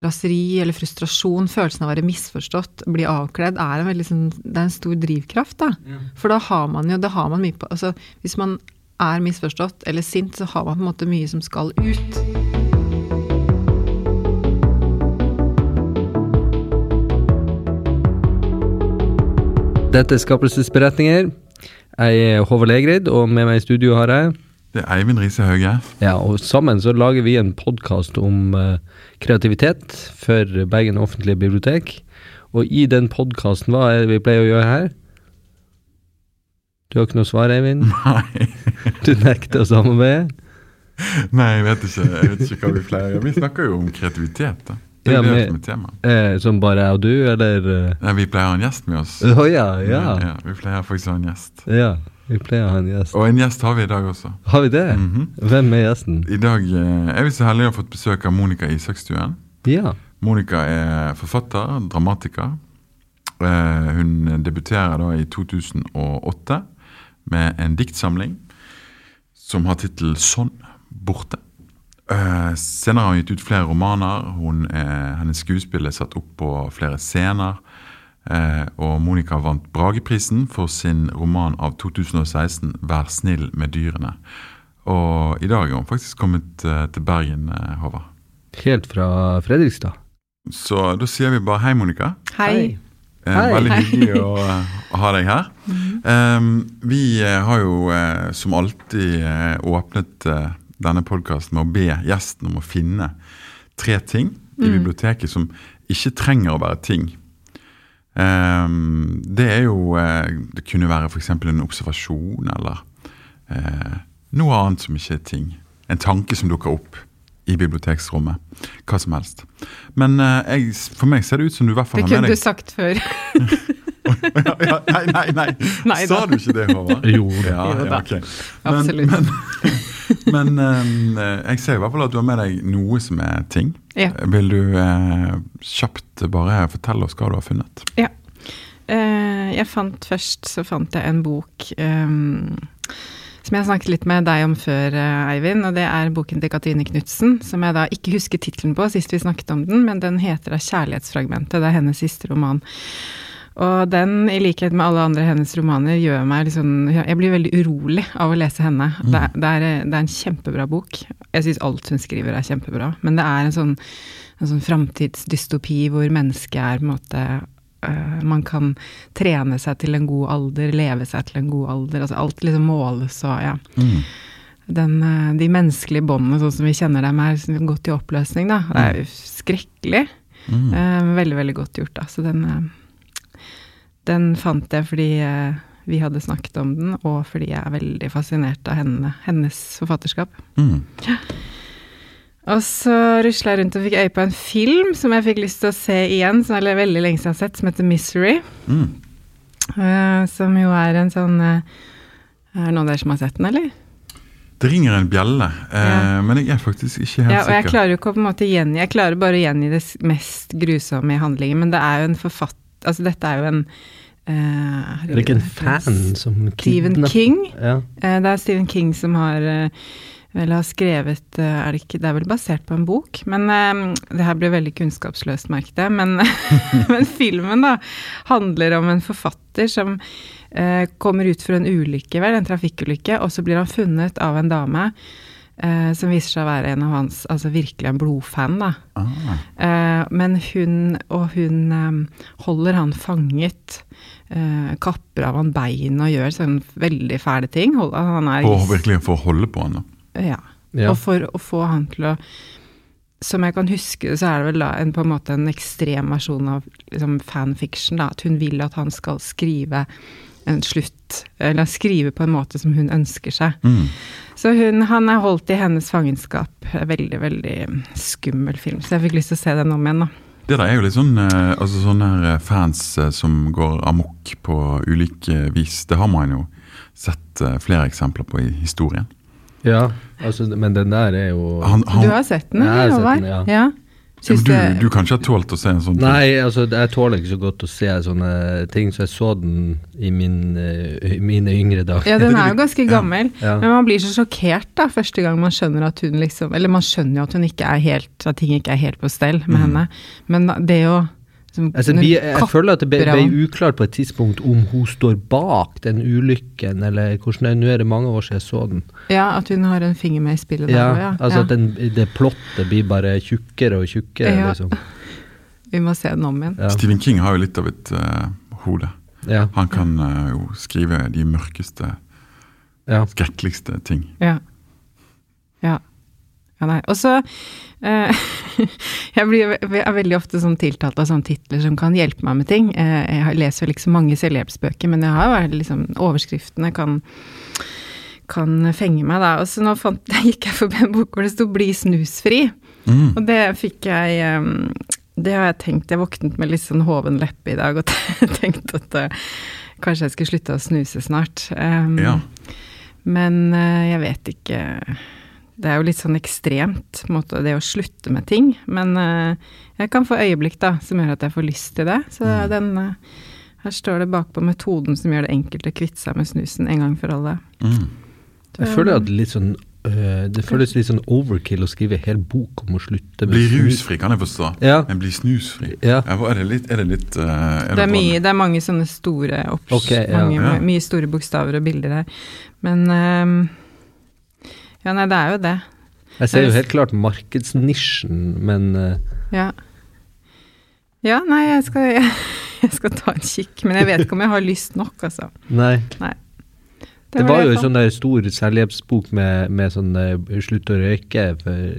raseri eller frustrasjon, følelsen av å være misforstått, bli avkledd, er en veldig sånn Det er en stor drivkraft, da. For da har man jo Det har man mye på Altså, hvis man er misforstått eller sint, så har man på en måte mye som skal ut. Dette er Skapelsesberetninger. Jeg er Håvard Legrid, og med meg i studio har jeg Det er Eivind Riise Hauge. Ja, og sammen så lager vi en podkast om eh, kreativitet for Bergen offentlige bibliotek. Og i den podkasten, hva er det vi pleier å gjøre her? Du har ikke noe svar, Eivind? Nei. Du nekter å samarbeide? Nei, jeg vet ikke jeg vet ikke hva vi pleier å gjøre. Vi snakker jo om kreativitet. da. Det er Ja, det som er tema. Eh, som bare jeg og du, eller? eh? Nei, vi pleier å ha en gjest med oss. Å ja, ja. ja. Vi pleier faktisk å ha en gjest. Ja, vi pleier å ha en gjest. Og en gjest har vi i dag også. Har vi det? Mhm. Hvem er gjesten? I dag eh, er vi så heldige å ha fått besøk av Monica Isakstuen. Ja. Monica er forfatter, dramatiker. Eh, hun debuterer da i 2008 med en diktsamling som har tittel 'Sånn borte'. Eh, senere har hun gitt ut flere romaner. Er, hennes skuespill er satt opp på flere scener. Eh, og Monica vant Brageprisen for sin roman av 2016 'Vær snill med dyrene'. Og i dag er hun faktisk kommet eh, til Bergen, eh, Håvard. Helt fra Fredrikstad. Så da sier vi bare hei, Monica. Hei. Eh, Hei. Veldig hyggelig å, eh, å ha deg her. Mm. vi eh, har jo eh, som alltid eh, åpnet eh, denne podkasten med å be gjesten om å finne tre ting i biblioteket som ikke trenger å være ting. Um, det er jo eh, Det kunne være f.eks. en observasjon eller eh, noe annet som ikke er ting. En tanke som dukker opp i biblioteksrommet. Hva som helst. Men eh, jeg, for meg ser det ut som du i hvert fall Det kunne du sagt før. ja, ja, Nei, nei, nei. Nei Sa du ikke det, Håvard? Jo Ja, Jo ja, da. Men, Absolutt. Men, men, eh, jeg ser i hvert fall at du har med deg noe som er ting. Ja. Vil du uh, kjapt bare fortelle oss hva du har funnet? Ja. Uh, jeg fant først så fant jeg en bok um, som jeg snakket litt med deg om før, Eivind. Og det er boken til Katrine Knutsen, som jeg da ikke husker tittelen på sist vi snakket om den, men den heter da 'Kjærlighetsfragmentet'. Det er hennes siste roman. Og den, i likhet med alle andre hennes romaner, gjør meg sånn Jeg blir veldig urolig av å lese henne. Det, er, det, er, det er en kjempebra bok. Jeg syns alt hun skriver er kjempebra. Men det er en sånn, en sånn framtidsdystopi hvor mennesket er på en måte øh, Man kan trene seg til en god alder, leve seg til en god alder. altså Alt liksom måles og ja. Den, øh, de menneskelige båndene sånn som vi kjenner dem, er liksom gått i oppløsning. da. Det er jo skrekkelig. Mm. veldig, veldig godt gjort, da. Så den, eh, den fant jeg fordi eh, vi hadde snakket om den, og fordi jeg er veldig fascinert av henne, hennes forfatterskap. Mm. Og så rusla jeg rundt og fikk øye på en film som jeg fikk lyst til å se igjen, som er veldig lenge siden jeg har sett, som heter Misery. Mm. eh, som jo er en sånn eh, Er det noen av dere som har sett den, eller? Det ringer en bjelle, eh, Ja. men jeg er faktisk ikke helt sikker. Ja, og jeg sikker. klarer jo ikke å på en måte gjengi Jeg klarer bare å gjengi det mest grusomme i handlingen, men det er jo en forfatter Altså, dette er jo en uh, Er det ikke en fan som Stephen kidnapper- King. Ja. Uh, Det er Stephen King som har uh, vel har skrevet er det, ikke, det er vel basert på en bok, men det her blir veldig kunnskapsløst, merket jeg. Men, men filmen da handler om en forfatter som eh, kommer ut for en ulykke, vel, en trafikkulykke, og så blir han funnet av en dame eh, som viser seg å være en av hans, altså virkelig en blodfan, da. Ah. Eh, men hun og hun eh, holder han fanget. Eh, kapper av han bein og gjør sånne veldig fæle ting. Hold, han er Og virkelig for å holde på han, da. ja. Ja. Og for å få han til å Som jeg kan huske, så er det vel da en, på en måte en ekstrem versjon av liksom, fanfiction. Da, at hun vil at han skal skrive en slutt, eller skrive på en måte som hun ønsker seg. Mm. Så hun, han er holdt i hennes fangenskap. Veldig, veldig skummel film. Så jeg fikk lyst til å se den om igjen, da. Det der er jo litt sånn eh, altså sånne her eh, fans eh, som går amok på ulike vis. Det har man jo sett flere eksempler på i historien. ja, altså, men den der er jo Han, han, Du har sett den, Håvard? ja. Ja. Men du, du kan ikke ha tålt å se en sånn ting? Nei, altså jeg tåler ikke så godt å se sånne ting, så jeg så den i, min, eh, i mine yngre dager. Ja, den er jo ganske gammel. Ja. Men man blir så sjokkert da, første gang man skjønner at hun liksom Eller man skjønner jo at hun ikke er helt At ting ikke er helt på stell med henne. Men det å liksom, Altså, vi, jeg føler at det ble, ble uklart på et tidspunkt om hun står bak den ulykken, eller hvordan det er. Nå er det mange år siden jeg så den. Ja, at hun har en finger med i spillet der Ja, òg, ja. altså ja. at den, det plottet blir bare tjukkere og tjukkere, Ja. liksom. Vi må se den om igjen. Ja. Stephen King har jo litt av et uh, hode. Ja. Han kan uh, jo skrive de mørkeste, ja. skrekkeligste ting. Ja. Ja. Ja nei. Og så eh, Jeg blir er veldig ofte sånn tiltalt av sånne titler som kan hjelpe meg med ting. Eh, jeg leser jo så mange selvhjelpsbøker, men jeg har jo liksom Overskriftene kan kan fenge meg, da. Og så nå fant, gikk jeg forbi en bok hvor det sto 'bli snusfri'. Mm. Og det fikk jeg um, Det har jeg tenkt. Jeg våknet med litt sånn hoven leppe i dag og tenkte at uh, kanskje jeg skulle slutte å snuse snart. Um, Ja. Men uh, jeg vet ikke Det er jo litt sånn ekstremt, måte, det å slutte med ting. Men uh, jeg kan få øyeblikk da, som gjør at jeg får lyst til det. Så Mm. den uh, Her står det bakpå metoden som gjør det enkelt å kvitte seg med snusen en gang for alle. Mm. Jeg føler at litt sånn Det føles litt sånn overkill å skrive en hel bok om å slutte med Bli rusfri kan jeg forstå, Ja. men bli snusfri Ja. er det litt, er det litt eh, er Det er, mye, det er mange sånne store opps, Ok, ja. mange, Ja. mye store bokstaver og bilder her. Men ehm, Ja, nei, det er jo det. Jeg ser jo helt klart markedsnisjen, men øh, Ja. Ja, nei, jeg skal, jeg, jeg skal ta en kikk, men jeg vet ikke om jeg har lyst nok, altså. nei. Det var det jo en sånn der stor selvhjelpsbok med, med sånn øh, slutt å røyke for,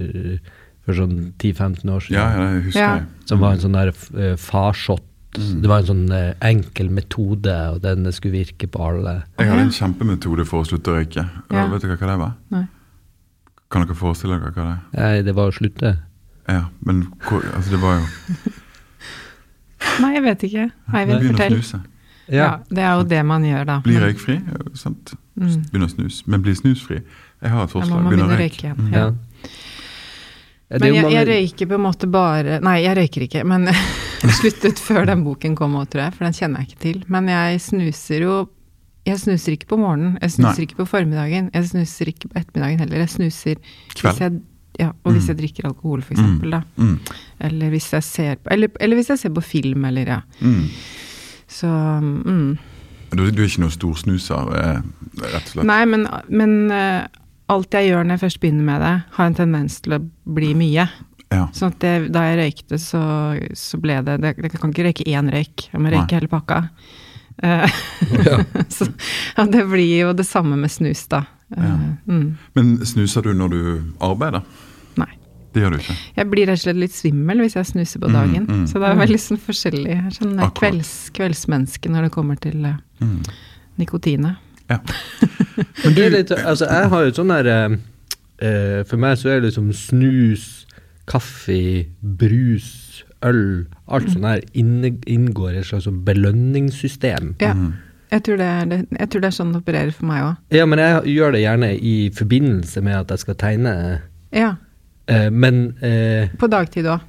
for sånn 10-15 år siden. Ja, ja, jeg husker Ja. det. Som var en sånn der uh, farsott. Mm. Det var en sånn eh, enkel metode, og den skulle virke på alle. Jeg hadde en kjempemetode for å slutte å røyke. Ja. Vet du hva det var? Nei. Kan dere forestille dere hva det er? Nei, det var å slutte. Ja, men hvor, altså det var jo Nei, jeg vet ikke. Eivind, Begynn å fortell. snuse. Ja. det er jo det man gjør, da. Bli røykfri. Sant? Mm. Begynn å snuse. Men bli snusfri. Jeg har et forslag. man Begynn å begynne å røyke. røyke igjen. Mm. Ja. Ja. Ja, Men jeg, jeg røyker på en måte bare Nei, jeg røyker ikke, men jeg sluttet før den boken kom òg, tror jeg, for den kjenner jeg ikke til. Men jeg snuser jo Jeg snuser ikke på morgenen, jeg snuser Nei. ikke på formiddagen, jeg snuser ikke på ettermiddagen heller. Jeg snuser Kveld. hvis jeg, ja, og hvis Mm. jeg drikker alkohol, for eksempel, da. Mm. Eller hvis jeg ser på eller, eller hvis jeg ser på film, eller ja. Mm. Så mm. Du, du er ikke noen stor snuser, eh, rett og slett? Nei, men, men eh, alt jeg gjør når jeg først begynner med det, har en tendens til å bli mye. Ja. Sånn at det, da jeg røykte, så, så ble det, det Jeg kan ikke røyke én røyk, jeg må røyke hele pakka. Eh, Ja. så ja, det blir jo det samme med snus, da. Eh, Ja. mm, Men snuser du når du arbeider? nei. Det gjør du ikke? Jeg blir rett og slett litt svimmel hvis jeg snuser på Mm, dagen. mm. Så det er veldig sånn forskjellig. Sånn kvelds, kveldsmenneske når det kommer til Mm. nikotinet. Ja. Men er litt, altså jeg har jo sånn der eh, eh, For meg så er det liksom snus, kaffe, brus, øl Alt sånt der inngår i et slags sånn belønningssystem. Ja. Mm. Jeg tror, det er, jeg tror det er sånn det opererer for meg òg. Ja, men jeg gjør det gjerne i forbindelse med at jeg skal tegne. Ja. Eh, men eh, På dagtid òg.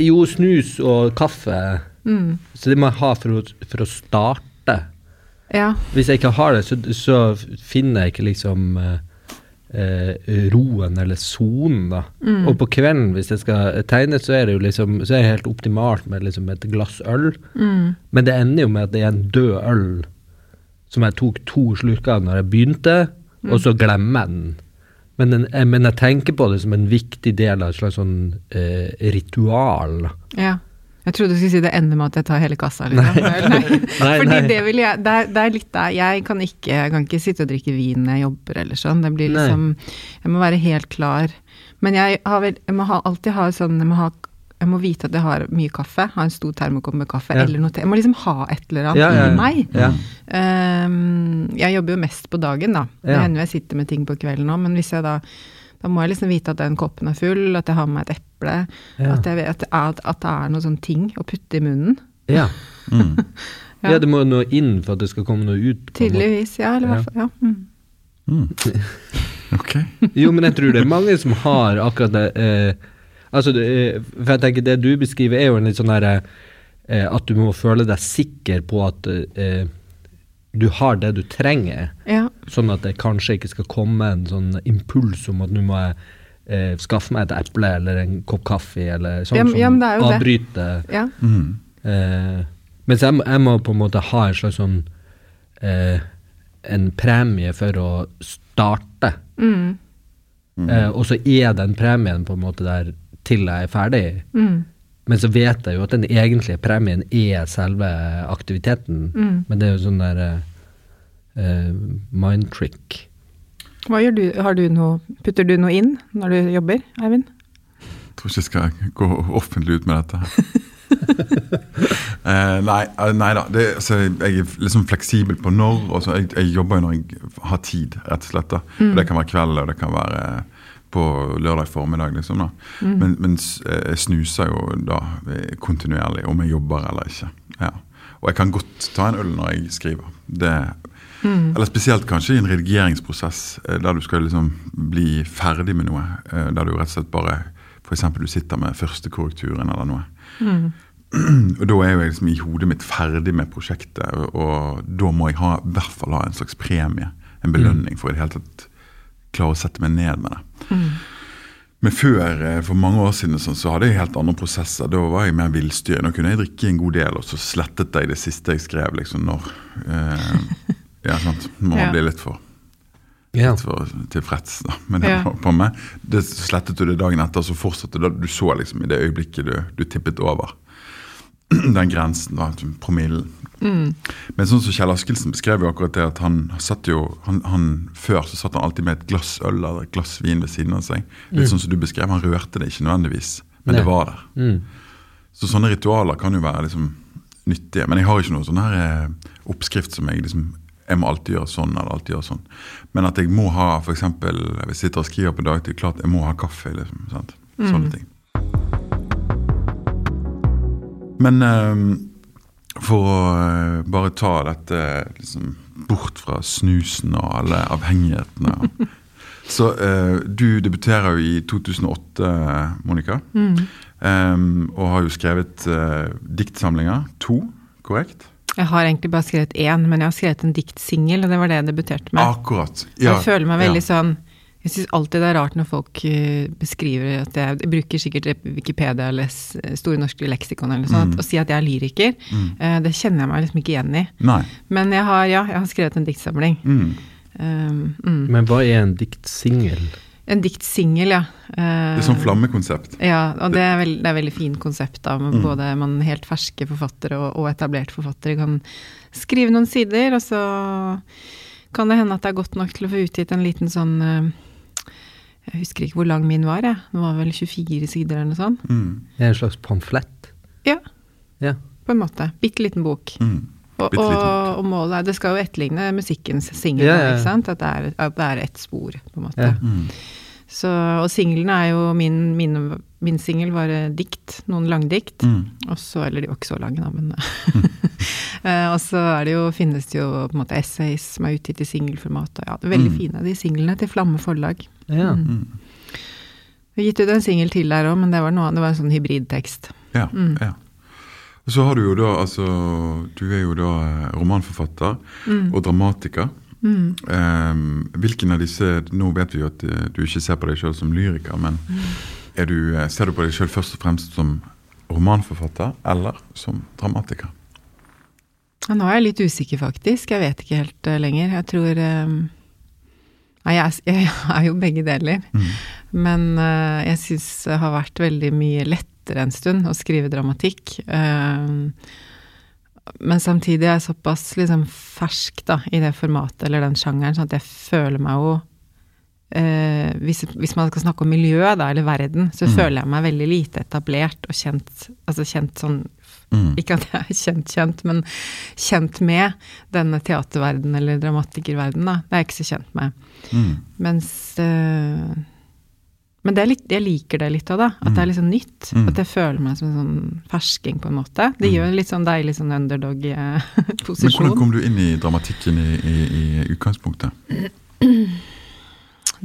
jo, snus og kaffe Mm. Så det må jeg ha for å, for å starte. Ja. Hvis jeg ikke har det, så, så finner jeg ikke liksom eh, roen eller sonen, da. Mm. Og på kvelden, hvis jeg skal tegne, så er det jo liksom Så er det helt optimalt med liksom et glass øl. Mm. Men det ender jo med at det er en død øl som jeg tok to slurker av når jeg begynte, Mm. og så glemmer jeg den. Men, den, eh, men jeg tenker på det som en viktig del av et slags sånn eh, ritual. Ja. Jeg trodde du skulle si det ender med at jeg tar hele kassa. Liksom. Nei. Nei, Fordi nei. det vil jeg det er, det er litt der Jeg kan ikke, jeg kan ikke sitte og drikke vin når jeg jobber eller sånn. Det blir liksom Jeg må være helt klar. Men jeg, har vel, jeg må ha, alltid ha sånn jeg må, ha, jeg må vite at jeg har mye kaffe. Ha en stor termokopp med kaffe Ja. eller noe til. Jeg må liksom ha et eller annet Ja, ja, i meg. Ja. Ehm, jeg jobber jo mest på dagen, da. Det hender jeg sitter med ting på kvelden òg, men hvis jeg da da må jeg liksom vite at den koppen er full, at jeg har med meg et eple. Ja. At, jeg vet, at, det er, at det er noen sånne ting å putte i munnen. Ja. Mm. Ja. ja, det må noe inn for at det skal komme noe ut. Tydeligvis, ja. Eller i Ja. hvert fall, ja. Mm. Mm. Ok. Jo, men jeg tror det er mange som har akkurat det. Eh, Altså, det, eh, for jeg tenker det du beskriver, er jo en litt sånn derre eh, At du må føle deg sikker på at eh, du har det du trenger. Ja. Sånn at det kanskje ikke skal komme en sånn impuls om at nå må jeg eh, skaffe meg et eple eller en kopp kaffe, eller sånn Ja, men- ja, men det jo som det. avbryter ja. Mm. eh, Mens jeg, jeg må på en måte ha en slags sånn eh, En premie for å starte. Mm. Eh, og så er den premien på en måte der til jeg er ferdig. Mm. Men så vet jeg jo at den egentlige premien er selve aktiviteten. Mm. Men det er jo sånn der eh, eh, mind trick. Hva gjør du? Har du noe Putter du noe inn når du jobber, Eivind? Jeg tror ikke jeg skal gå offentlig ut med dette. eh, nei, eh, nei da. Det, altså, jeg er liksom fleksibel på når. Og så jeg, jeg jobber jo når jeg har tid, rett og slett. da. Og det kan være kveld, og det kan være på lørdag formiddag. liksom da. Men, men eh, jeg snuser jo da eh, kontinuerlig om jeg jobber eller ikke. Ja. Og jeg kan godt ta en øl når jeg skriver. Det, Eller spesielt kanskje i en redigeringsprosess eh, der du skal liksom bli ferdig med noe. Der du rett og slett bare F.eks. du sitter med førstekorrekturen eller noe. Og da er jo jeg liksom i hodet mitt ferdig med prosjektet, og, og da må jeg ha, i hvert fall ha en slags premie, en belønning, for i det hele tatt klare å sette meg ned med det. Men før, eh, for mange år siden, sånn, så hadde jeg helt andre prosesser. Da var jeg mer villstyr. Nå kunne jeg drikke en god del, og så slettet jeg det siste jeg skrev. liksom når, eh, Ja, sant. Må Ja. bli litt for litt for tilfreds da, med det Ja. på, på meg. Det slettet du det dagen etter, så fortsatte det. Du så liksom i det øyeblikket du, du tippet over den grensen, da, promillen. Mm. Men sånn som Kjell Askildsen beskrev jo akkurat det at han satt jo han, han, Før så satt han alltid med et glass øl eller et glass vin ved siden av seg. Litt sånn som du beskrev, Han rørte det ikke nødvendigvis, men det var der. Mm. Så sånne ritualer kan jo være liksom nyttige. Men jeg har ikke noe sånn her eh, oppskrift som jeg liksom jeg må alltid gjøre sånn eller alltid gjøre sånn. Men at jeg må ha for eksempel, Hvis jeg sitter og skriver på dagtid, klart jeg må ha kaffe. liksom, sant? Sånne ting. Men eh, for å eh, bare ta dette liksom, bort fra snusen og alle avhengighetene Så eh, du debuterer jo i 2008, Monica. Em, og har jo skrevet uh, diktsamlinger. To, korrekt? Jeg har egentlig bare skrevet én, men jeg har skrevet en diktsingel, og det var det jeg debuterte med. Akkurat. jeg føler meg veldig ja. sånn Jeg syns alltid det er rart når folk eh, beskriver at jeg, jeg bruker sikkert Wikipedia eller Store norske leksikon eller noe sånt, og sier at jeg er lyriker. Mm. det kjenner jeg meg liksom ikke igjen i. Nei. Men jeg har, ja, jeg har skrevet en diktsamling. Mm. Um, mm. Men hva er en diktsingel? En diktsingel, ja. Uh, Det er sånn flammekonsept. Ja, og det er, veld, det er veldig fint konsept. da, med Mm. Både man helt ferske forfattere og, og etablerte forfattere kan skrive noen sider, og så kan det hende at det er godt nok til å få utgitt en liten sånn eh, Jeg husker ikke hvor lang min var, jeg. Den var vel 24 sider eller noe sånt. Mm. Det er en slags pamflett? Ja, Ja. på en måte. Bitte liten bok. Mm. Og, og, og målet er Det skal jo etterligne musikkens singel, Ja, ja, ja. ikke sant? At det er, at det er ett spor, på en måte. Ja. Mm. Så, og singlene er jo Min, min, min singel var dikt, noen langdikt. Mm. Og så, eller de var ikke så lange, da, men Eh, Og så er det jo, finnes det jo på en måte essays som er utgitt i singelformat. Og ja, det er veldig Mm. fine, de singlene til Flamme forlag. Ja. Mm. Vi har gitt ut en singel til der òg, men det var, noe, det var en sånn hybridtekst. Ja, Mm. ja. Så har du jo da, altså Du er jo da eh, romanforfatter Mm. og dramatiker. Mm. Em, hvilken av disse Nå vet vi jo at eh, du ikke ser på deg sjøl som lyriker, men er du, eh, ser du på deg sjøl først og fremst som romanforfatter eller som dramatiker? Ja, nå er jeg litt usikker, faktisk. Jeg vet ikke helt uh, lenger. Jeg tror eh, Nei, jeg, jeg er jo begge deler. Mm. Men uh, jeg syns det har vært veldig mye lettere en stund å skrive dramatikk. Uh, men samtidig er jeg såpass liksom fersk da, i det formatet eller den sjangeren, sånn at jeg føler meg jo uh, hvis, hvis man skal snakke om miljø da, eller verden, så Mm. føler jeg meg veldig lite etablert og kjent, altså kjent sånn Mm. ikke at jeg er kjent, kjent, men kjent med denne teaterverdenen eller dramatikerverdenen, da. Det er jeg ikke så kjent med. Mm. Mens øh, Men det litt, jeg liker det litt òg, da. At det er litt sånn nytt. Mm. At jeg føler meg som en sånn fersking, på en måte. Det jo en litt sånn deilig sånn Men hvordan kom du inn i dramatikken i, i, i utgangspunktet?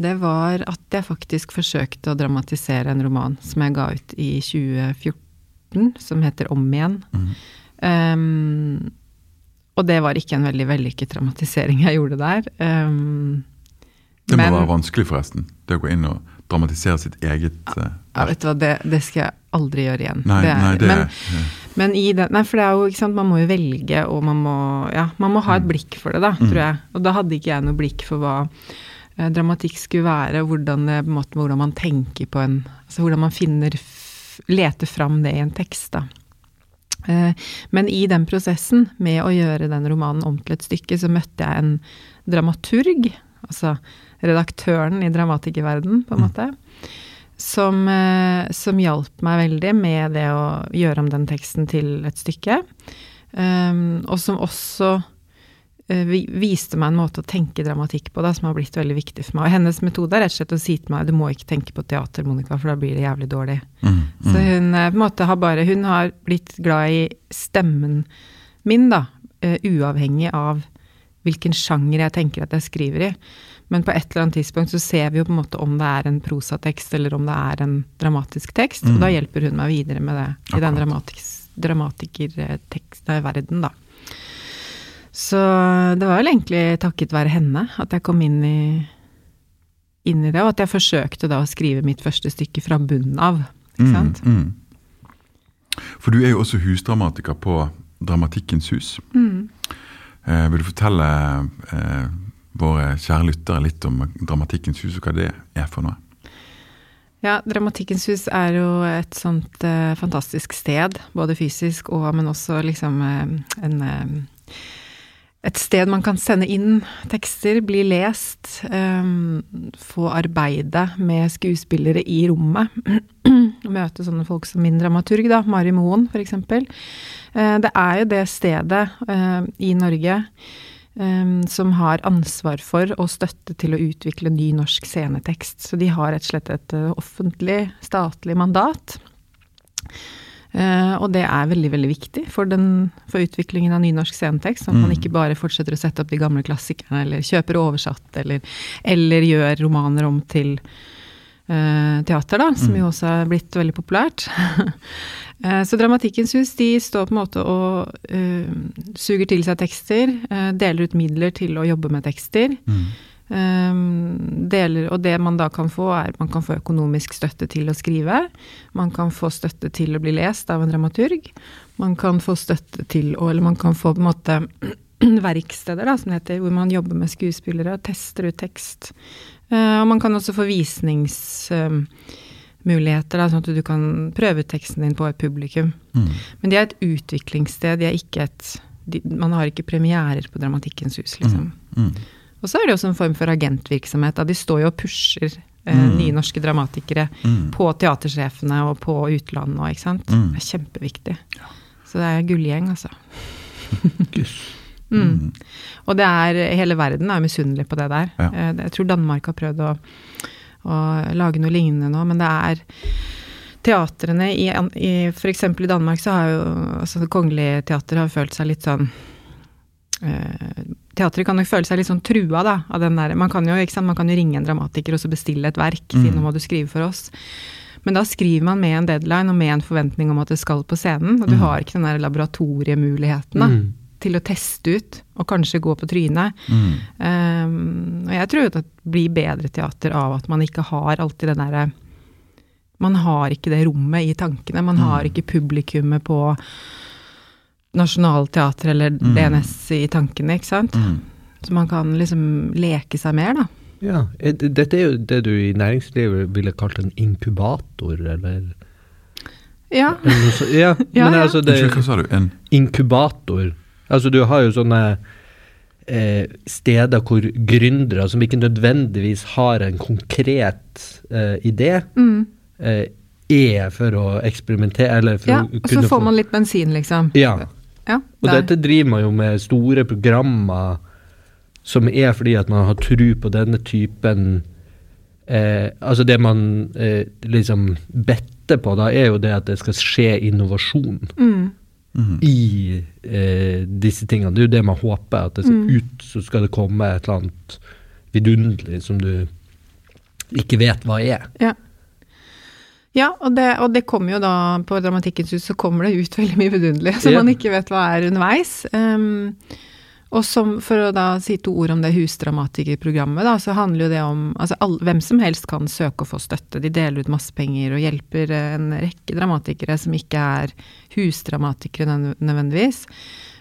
det var at jeg faktisk forsøkte å dramatisere en roman som jeg ga ut i 2014, som heter Om igjen. Um, og det var ikke en veldig vellykket dramatisering jeg gjorde der. Um, Det må men- være vanskelig, forresten. Det å gå inn og dramatisere sitt eget uh, ja, vet du hva, det, det skal jeg aldri gjøre igjen. Nei, Det er- nei, det men, men i den Nei, for det er jo, ikke sant, man må jo velge, og man må Ja, man må ha et blikk for det, da, tror jeg. Og da hadde ikke jeg noe blikk for hva eh, dramatikk skulle være, hvordan, måte, hvordan man tenker på en Altså hvordan man finner f Leter fram det i en tekst, da. Eh, Men i den prosessen med å gjøre den romanen om til et stykke, så møtte jeg en dramaturg, altså redaktøren i dramatikerverdenen, på en måte, som, eh, som hjalp meg veldig med det å gjøre om den teksten til et stykke. Um, og som også eh, viste meg en måte å tenke dramatikk på da, som har blitt veldig viktig for meg. Og hennes metode er rett og slett å si til meg du må ikke tenke på teater, Monica, for da blir det jævlig dårlig. mm, Så hun eh, på en måte har bare Hun har blitt glad i stemmen min, da. eh, uavhengig av hvilken sjanger jeg tenker at jeg skriver i. Men på et eller annet tidspunkt så ser vi jo på en måte om det er en prosatekst eller om det er en dramatisk tekst, og da hjelper hun meg videre med det i den dramatikerverden, da. Så det var vel egentlig takket være henne at jeg kom inn i, inn i det, og at jeg forsøkte da å skrive mitt første stykke fra bunnen av. Ikke sant? Mm, mm. For du er jo også husdramatiker på Dramatikkens hus. Mm. Eh, vil du fortelle eh, våre kjære lyttere litt om Dramatikkens hus, og hva det er for noe? Ja, Dramatikkens hus er jo et sånt eh, fantastisk sted, både fysisk og men også liksom eh, en eh, et sted man kan sende inn tekster, bli lest, um, få arbeide med skuespillere i rommet. Møte sånne folk som min dramaturg, da, Mari Moen f.eks. Uh, det er jo det stedet uh, i Norge um, som har ansvar for og støtte til å utvikle ny norsk scenetekst. Så de har rett og slett et uh, offentlig, statlig mandat. Eh, og det er veldig veldig viktig for, den, for utviklingen av nynorsk scenetekst. At man ikke bare fortsetter å sette opp de gamle klassikerne, eller kjøper oversatt, eller, eller gjør romaner om til uh, teater, da, som jo også er blitt veldig populært. Eh, Så Dramatikkens hus de står på en måte og uh, suger til seg tekster, uh, deler ut midler til å jobbe med tekster. Um, deler, og det man da kan få, er man kan få økonomisk støtte til å skrive. Man kan få støtte til å bli lest av en dramaturg. Man kan få støtte til å Eller man kan få på en måte verksteder, da, som det heter, hvor man jobber med skuespillere og tester ut tekst. Uh, og man kan også få visningsmuligheter, da, sånn at du kan prøve ut teksten din på et publikum. Mm. Men de er et utviklingssted, de er ikke et de, Man har ikke premierer på Dramatikkens hus, liksom. Mm. Og så er det også en form for agentvirksomhet. Da. De står jo og pusher eh, Mm. nye norske dramatikere Mm. på teatersjefene og på utlandet og, ikke sant. Mm. Det er kjempeviktig. Så det er gullgjeng, altså. mm. Og det er Hele verden er misunnelig på det der. Ja. Eh, Jeg tror Danmark har prøvd å, å lage noe lignende nå, men det er Teatrene i, i f.eks. i Danmark så har jo altså Det Kongelige Teater har følt seg litt sånn eh, Teatret kan nok føle seg litt sånn trua, da. Av den der, man, kan jo, man kan jo ringe en dramatiker og så bestille et verk. Si nå må du skrive for oss. Men da skriver man med en deadline og med en forventning om at det skal på scenen. Og du har ikke den der laboratoriemuligheten da, Mm. til å teste ut og kanskje gå på trynet. Mm. Um, og jeg tror at det blir bedre teater av at man ikke har alltid den derre Man har ikke det rommet i tankene. Man har ikke publikummet på Nationaltheatret eller DNS i tankene, ikke sant. Mm. Så man kan liksom leke seg mer, da. Ja, er Dette er jo det du i næringslivet ville kalt en inkubator, eller, Ja. eller så, Ja, Ja, men ja. altså det hva sa du? En Inkubator. Altså du har jo sånne eh, steder hvor gründere som ikke nødvendigvis har en konkret eh, idé, Mm. eh, er for å eksperimentere, eller for ja. å Og så får man litt bensin, liksom. Ja. Ja, det Og dette driver man jo med store programmer som er fordi at man har tro på denne typen eh, Altså det man eh, liksom better på, da, er jo det at det skal skje innovasjon mm. I eh, disse tingene. Det er jo det man håper, at det skal Mm. ut så skal det komme et eller annet vidunderlig som du ikke vet hva er. Ja. Ja, og det, og det kommer jo da på Dramatikkens hus, så kommer det ut veldig mye vidunderlig som yeah. man ikke vet hva er underveis. Um, og som, for å da si to ord om det husdramatikerprogrammet, da, så handler jo det om altså all, hvem som helst kan søke å få støtte. De deler ut masse penger og hjelper en rekke dramatikere som ikke er husdramatikere nødvendigvis.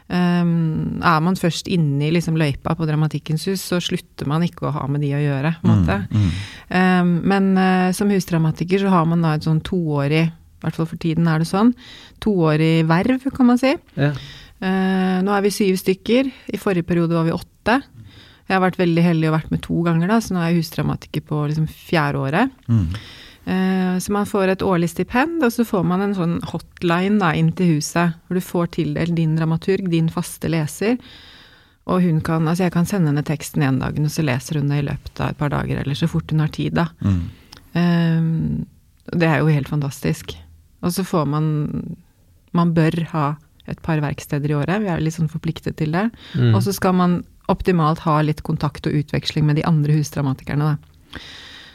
Um, er man først inne i liksom løypa på Dramatikkens hus, så slutter man ikke å ha med de å gjøre. måte. Mm, Um, men uh, som husdramatiker så har man da et sånn toårig, i hvert fall for tiden er det sånn, toårig verv, kan man si. Ja. Uh, nå er vi syv stykker, i forrige periode var vi åtte. Jeg har vært veldig heldig og vært med to ganger, da, så nå er jeg husdramatiker på liksom fjerde året. mm. Eh, så man får et årlig stipend, og så får man en sånn hotline da, inn til huset, hvor du får tildelt din dramaturg, din faste leser. Og hun kan, altså jeg kan sende henne teksten en dag, og så leser hun det i løpet av et par dager, eller så fort hun har tid, da. Mm. Um, det er jo helt fantastisk. Og så får man Man bør ha et par verksteder i året, vi er litt sånn forpliktet til det. Mm. Og så skal man optimalt ha litt kontakt og utveksling med de andre husdramatikerne, da.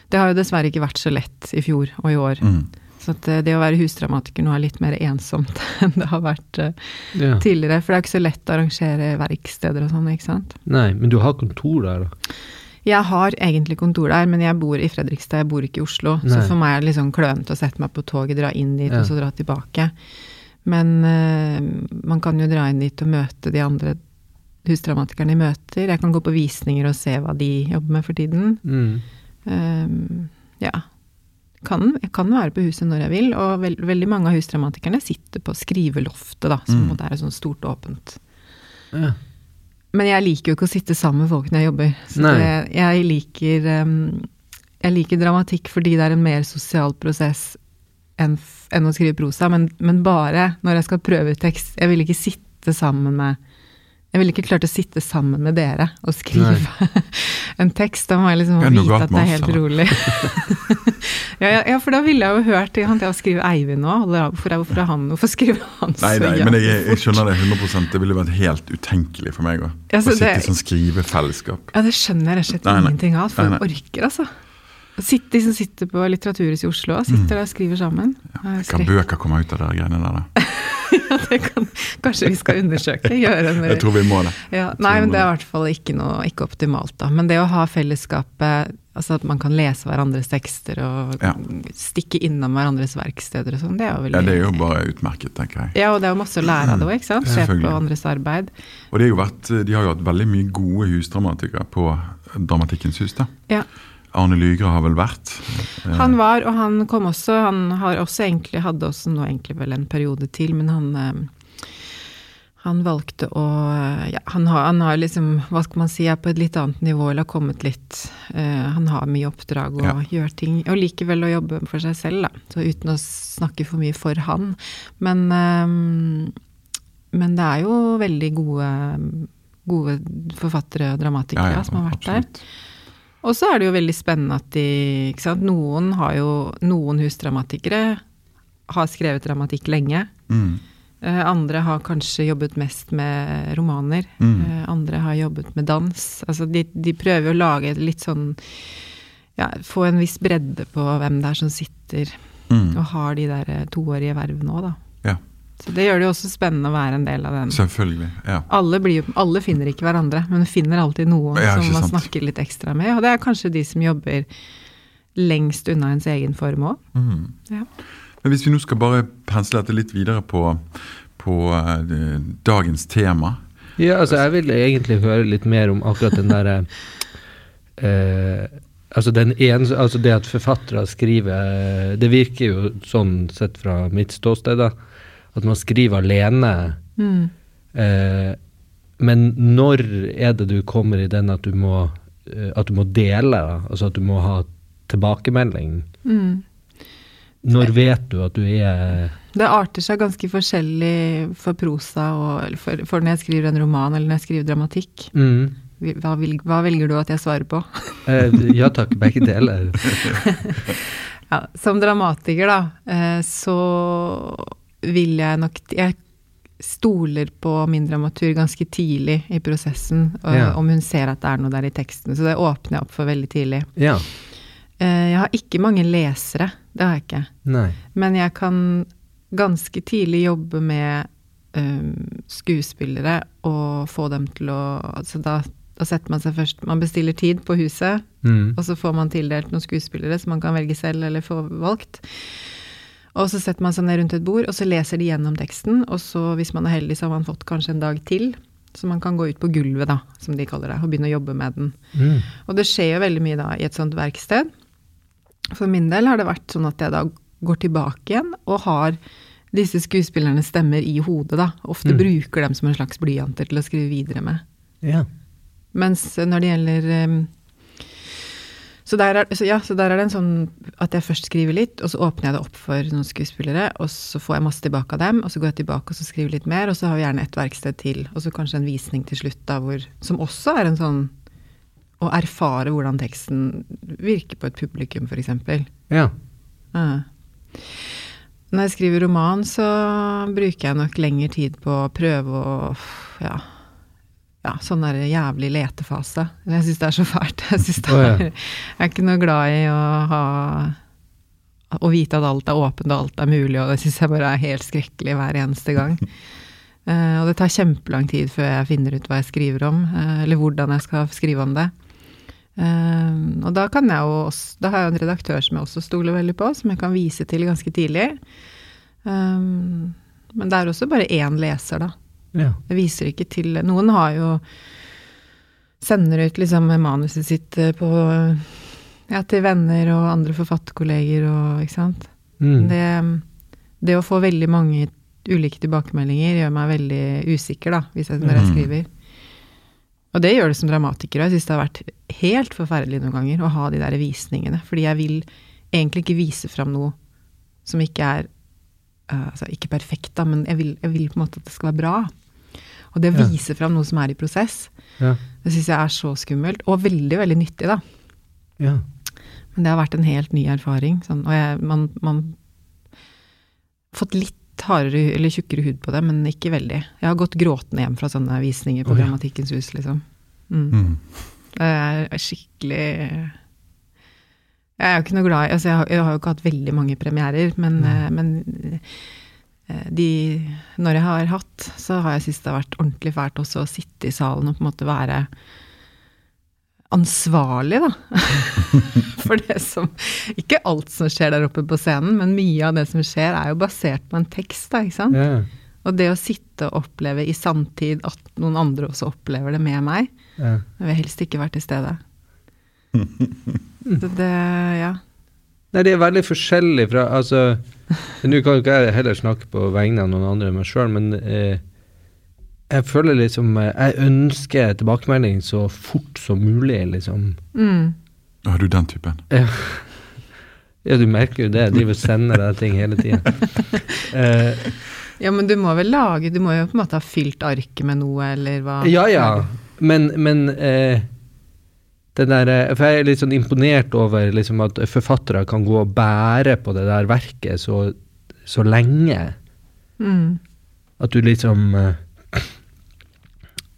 Det har jo dessverre ikke vært så lett i fjor og i år. Mm. Så at eh, det å være husdramatiker nå er litt mer ensomt enn det har vært eh, ja. tidligere. For det er jo ikke så lett å arrangere verksteder og sånn, ikke sant. Nei, men du har kontor der, da? Jeg har egentlig kontor der, men jeg bor i Fredrikstad, jeg bor ikke i Oslo. Så for meg er det litt sånn klønete å sette meg på toget, dra inn dit Ja. og så dra tilbake. Men uh, man kan jo dra inn dit og møte de andre husdramatikerne i møter. Jeg kan gå på visninger og se hva de jobber med for tiden. Mm. Ehm, ja. Kan, jeg kan være på huset når jeg vil, og veld, veldig mange av husdramatikerne sitter på skriveloftet, da, som Mm. på er sånn stort åpent. Ja. Men jeg liker jo ikke å sitte sammen med folk når jeg jobber. Så det, jeg, liker, ehm, jeg liker dramatikk fordi det er en mer sosial prosess enn, enn å skrive prosa, men, men bare når jeg skal prøve ut tekst. Jeg vil ikke sitte sammen med Jeg ville ikke klart å sitte sammen med dere og skrive en tekst. Da må jeg liksom vite at det er helt rolig. ja, ja, for da ville jeg jo hørt Han til å skrive Eivind nå. Hvorfor, hvorfor, han, hvorfor skriver han så Nei, nei, men jeg, jeg skjønner det 100% Det ville vært helt utenkelig for meg å, Ja, å sitte i sånn skrivefellesskap. Ja, det skjønner jeg rett og slett Nei, nei. ingenting av. For nei. orker, altså. Sitte, de som sitter på Litteraturhuset i Oslo, sitter der og skriver sammen. Ja, kan bøker komme ut av de greiene der, da? Ja, det kan, kanskje vi skal undersøke. Gjøre en Jeg tror vi må det. ja, Nei, men det er i hvert fall ikke, noe, ikke optimalt, da. Men det å ha fellesskapet, altså at man kan lese hverandres tekster og Ja. stikke innom hverandres verksteder og sånn, det er jo veldig Ja, Det er jo bare utmerket, tenker jeg. Ja, og det er jo masse å lære av det òg, ikke sant? Se på andres arbeid. Og det jo vært, de har jo hatt veldig mye gode husdramatikere på Dramatikkens hus. da. Ja. Arne Lygre har vel vært. eh, Han var, og han kom også, han har også egentlig, hadde også nå egentlig vel en periode til, men han eh, han valgte å Ja, han har, han har liksom, hva skal man si, er på et litt annet nivå, eller har kommet litt uh, Han har mye oppdrag og Ja. gjør ting, og likevel å jobbe for seg selv, da. Så uten å snakke for mye for han. Men, eh, men det er jo veldig gode, gode forfattere og dramatikere ja, som har vært der. Og så er det jo veldig spennende at de ikke sant? Noen har jo Noen husdramatikere har skrevet dramatikk lenge. Mm. Uh, andre har kanskje jobbet mest med romaner. Mm. Uh, andre har jobbet med dans. Altså de, de prøver å lage litt sånn ja, Få en viss bredde på hvem det er som sitter Mm. og har de der eh, toårige verv nå, da. Så det gjør det jo også spennende å være en del av den. selvfølgelig. ja. Alle, blir, alle finner ikke hverandre, men finner alltid noen Ja, som man sant. snakker litt ekstra med. Og det er kanskje de som jobber lengst unna ens egen form òg. Mm. Ja. Men hvis vi nå skal bare pensle dette litt videre på, på uh, dagens tema Ja, altså jeg vil egentlig høre litt mer om akkurat den derre uh, Altså den ens, altså det at forfattere skriver Det virker jo sånn sett fra mitt ståsted, da, at man skriver alene. Mm. Eh, men når er det du kommer i den at du må, eh, at du må dele? Altså at du må ha tilbakemelding? Mm. Når vet du at du er Det arter seg ganske forskjellig for prosa og for, for når jeg skriver en roman eller når jeg skriver dramatikk. mm, Hva, vil, hva velger du at jeg svarer på? eh, Ja takk, begge deler. Ja, som dramatiker, da, eh, så vil jeg nok Jeg stoler på min dramatur ganske tidlig i prosessen, og Ja. om hun ser at det er noe der i teksten. Så det åpner jeg opp for veldig tidlig. Ja. Eh, jeg har ikke mange lesere, det har jeg ikke. Nei. Men jeg kan ganske tidlig jobbe med um, skuespillere og få dem til å altså da, da setter man seg først Man bestiller tid på huset, Mm. og så får man tildelt noen skuespillere som man kan velge selv eller få valgt. Og så setter man seg ned rundt et bord, og så leser de gjennom teksten. Og så, hvis man er heldig, så har man fått kanskje en dag til. Så man kan gå ut på gulvet, da, som de kaller det, og begynne å jobbe med den. Mm. Og det skjer jo veldig mye da i et sånt verksted. For min del har det vært sånn at jeg da går tilbake igjen og har disse skuespillernes stemmer i hodet, da. Ofte Mm. bruker dem som en slags blyanter til å skrive videre med. Ja. Mens når det gjelder så, der er, så, ja, så der er det en sånn at jeg først skriver litt, og så åpner jeg det opp for noen skuespillere, og så får jeg masse tilbake av dem, og så går jeg tilbake og så skriver litt mer, og så har vi gjerne et verksted til, og så kanskje en visning til slutt, da, hvor, som også er en sånn å erfare hvordan teksten virker på et publikum, f.eks. Ja. Ja. Når jeg skriver roman, så bruker jeg nok lengre tid på å prøve å ja, ja, sånn der jævlig letefase. Jeg syns det er så fælt. Jeg, synes det er, jeg er ikke noe glad i å ha å vite at alt er åpent og alt er mulig, og det syns jeg bare er helt skrekkelig hver eneste gang. Uh, og det tar kjempelang tid før jeg finner ut hva jeg skriver om, uh, eller hvordan jeg skal skrive om det. Uh, og da kan jeg jo også, da har jeg en redaktør som jeg også stoler veldig på, som jeg kan vise til ganske tidlig. Um, men det er også bare én leser, da. Ja. Jeg viser ikke til Noen har jo Sender ut liksom manuset sitt eh, på Ja, til venner og andre forfatterkolleger og Ikke sant. Mm. Det, det å få veldig mange ulike tilbakemeldinger gjør meg veldig usikker, da, hvis jeg, når jeg Mm. skriver. Og det gjør det som dramatiker òg. Jeg syns det har vært helt forferdelig noen ganger å ha de der visningene. Fordi jeg vil egentlig ikke vise fram noe som ikke er altså ikke perfekt, da, men jeg vil, jeg vil på en måte at det skal være bra. Og det å Ja. vise fram noe som er i prosess, Ja. det syns jeg er så skummelt. Og veldig, veldig nyttig, da. ja. Men det har vært en helt ny erfaring. Sånn, og jeg, man, man fått litt hardere eller tjukkere hud på det, men ikke veldig. Jeg har gått gråtende hjem fra sånne visninger på oh, ja. Dramatikkens hus, liksom. Mm. Mm. Det er skikkelig Jeg er jo ikke noe glad i altså jeg, har, jeg har jo ikke hatt veldig mange premierer, men, eh, men eh, de Når jeg har hatt, så har jeg syntes det har vært ordentlig fælt også å sitte i salen og på en måte være ansvarlig, da. For det som Ikke alt som skjer der oppe på scenen, men mye av det som skjer, er jo basert på en tekst, da, ikke sant? Yeah. Og det å sitte og oppleve i sanntid at noen andre også opplever det med meg, yeah. jeg vil helst ikke være til stede. Så det, ja. Nei, det er veldig forskjellig fra Altså, nå kan ikke jeg heller snakke på vegne av noen andre enn meg sjøl, men eh, jeg føler liksom Jeg ønsker tilbakemelding så fort som mulig, liksom. Mm. Har du den typen? Ja, ja du merker jo det. Jeg driver og sender deg ting hele tida. Eh, Ja, men du må vel lage Du må jo på en måte ha fylt arket med noe, eller hva? ja ja, men, men eh, der, eh, For jeg er litt sånn imponert over liksom, at forfattere kan gå og bære på det der verket så, så lenge. Mm. At du liksom eh,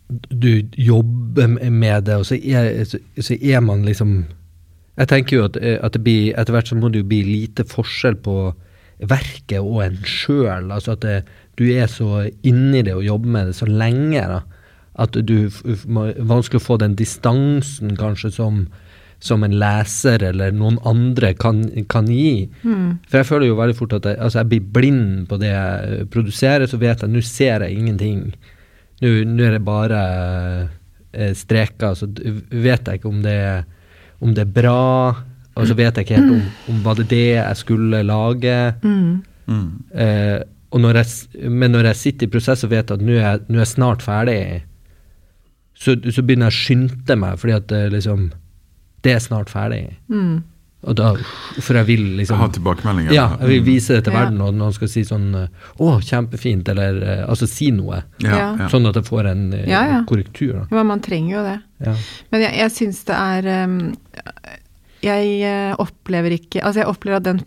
Du jobber med det, og så er, så, er man liksom Jeg tenker jo at, eh, at det blir etter hvert så må det jo bli lite forskjell på verket og en sjøl. Altså at det, du er så inni det og jobber med det så lenge. da, At du vanskelig å få den distansen kanskje som, som en leser eller noen andre kan, kan gi. Mm. For jeg føler jo veldig fort at jeg, altså jeg blir blind på det jeg produserer, så vet jeg nå ser jeg ingenting. Nå, nå er det bare eh, streker, så vet jeg ikke om det, om det er bra, og så vet jeg ikke helt om, om var det det jeg skulle lage. Mm. Mm. Eh, og når jeg, men når jeg sitter i prosess og vet at nå er, nå er jeg snart ferdig, så, så begynner jeg å skynde meg, fordi at det liksom Det er snart ferdig. Mm. Og da, for jeg vil liksom Ha tilbakemeldinger? ja, jeg vil vise det til Ja. verden, og noen skal si sånn eh, 'Å, kjempefint', eller eh, altså si noe. Ja, ja. Sånn at jeg får en eh, Ja, korrektur. Da. Ja, man trenger jo det. Ja. Men jeg, jeg syns det er um, Jeg eh, opplever ikke Altså, jeg opplever at den,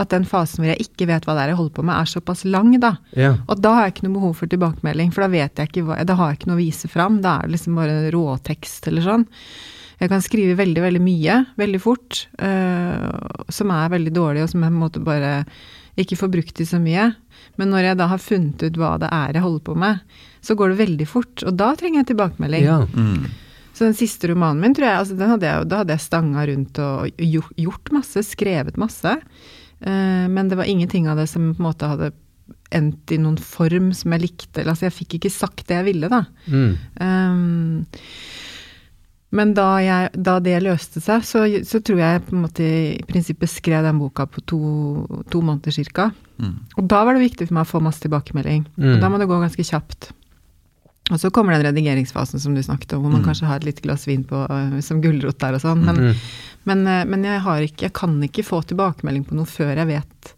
at den fasen hvor jeg ikke vet hva det er jeg holder på med, er såpass lang, da. Ja. Og da har jeg ikke noe behov for tilbakemelding, for da vet jeg ikke hva Da har jeg ikke noe å vise fram. Da er det liksom bare råtekst eller sånn. Jeg kan skrive veldig, veldig mye, veldig fort, uh, som er veldig dårlig, og som jeg på en måte bare ikke får brukt i så mye. Men når jeg da har funnet ut hva det er jeg holder på med, så går det veldig fort. Og da trenger jeg tilbakemelding. Ja. Mm. Så den siste romanen min, tror jeg, altså den hadde jeg, da hadde jeg stanga rundt og gjort, masse, skrevet masse. Eh, men det var ingenting av det som på en måte hadde endt i noen form som jeg likte. Eller, altså jeg fikk ikke sagt det jeg ville, da. Mm. Um, men da, jeg, da det løste seg, så, så tror jeg på en måte i prinsippet skrev den boka på to, to måneder cirka. Mm. Og da var det viktig for meg å få masse tilbakemelding. Mm. Og da må det gå ganske kjapt. Og så kommer den redigeringsfasen som du snakket om, hvor man Mm. kanskje har et lite glass vin på, øh, som gulrot der og sånn. Men, Mm. men, øh, men jeg, har ikke, jeg kan ikke få tilbakemelding på noe før jeg vet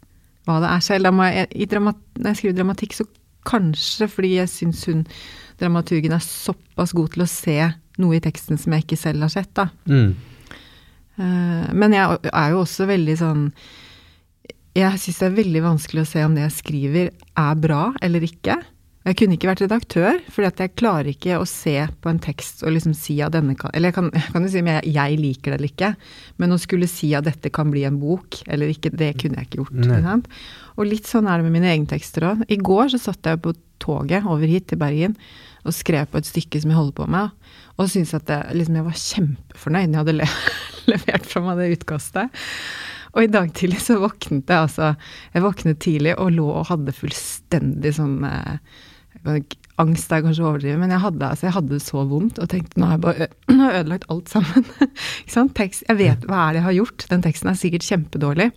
hva det er selv. Jeg, i dramat, når jeg skriver dramatikk, så kanskje fordi jeg syns hun, dramaturgen, er såpass god til å se noe i teksten som jeg ikke selv har sett, da. Mm. Eh, Men jeg er jo også veldig sånn Jeg syns det er veldig vanskelig å se om det jeg skriver er bra eller ikke. Jeg kunne ikke vært redaktør, for jeg klarer ikke å se på en tekst og liksom si at denne kan Eller jeg kan, kan jo si om jeg, jeg liker det eller ikke, men å skulle si at dette kan bli en bok eller ikke, det kunne jeg ikke gjort. Og litt sånn er det med mine egne tekster òg. I går så satt jeg på toget over hit til Bergen og skrev på et stykke som jeg holder på med, og syntes at jeg, liksom, jeg var kjempefornøyd når jeg hadde le levert fra meg det utkastet. Og i dag tidlig så våknet jeg altså Jeg våknet tidlig og lå og hadde fullstendig sånn eh, Angst er kanskje å overdrive, men jeg hadde, altså, jeg hadde det så vondt og tenkte nå har jeg bare nå har jeg ødelagt alt sammen. Tekst, jeg vet hva er det jeg har gjort. Den teksten er sikkert kjempedårlig.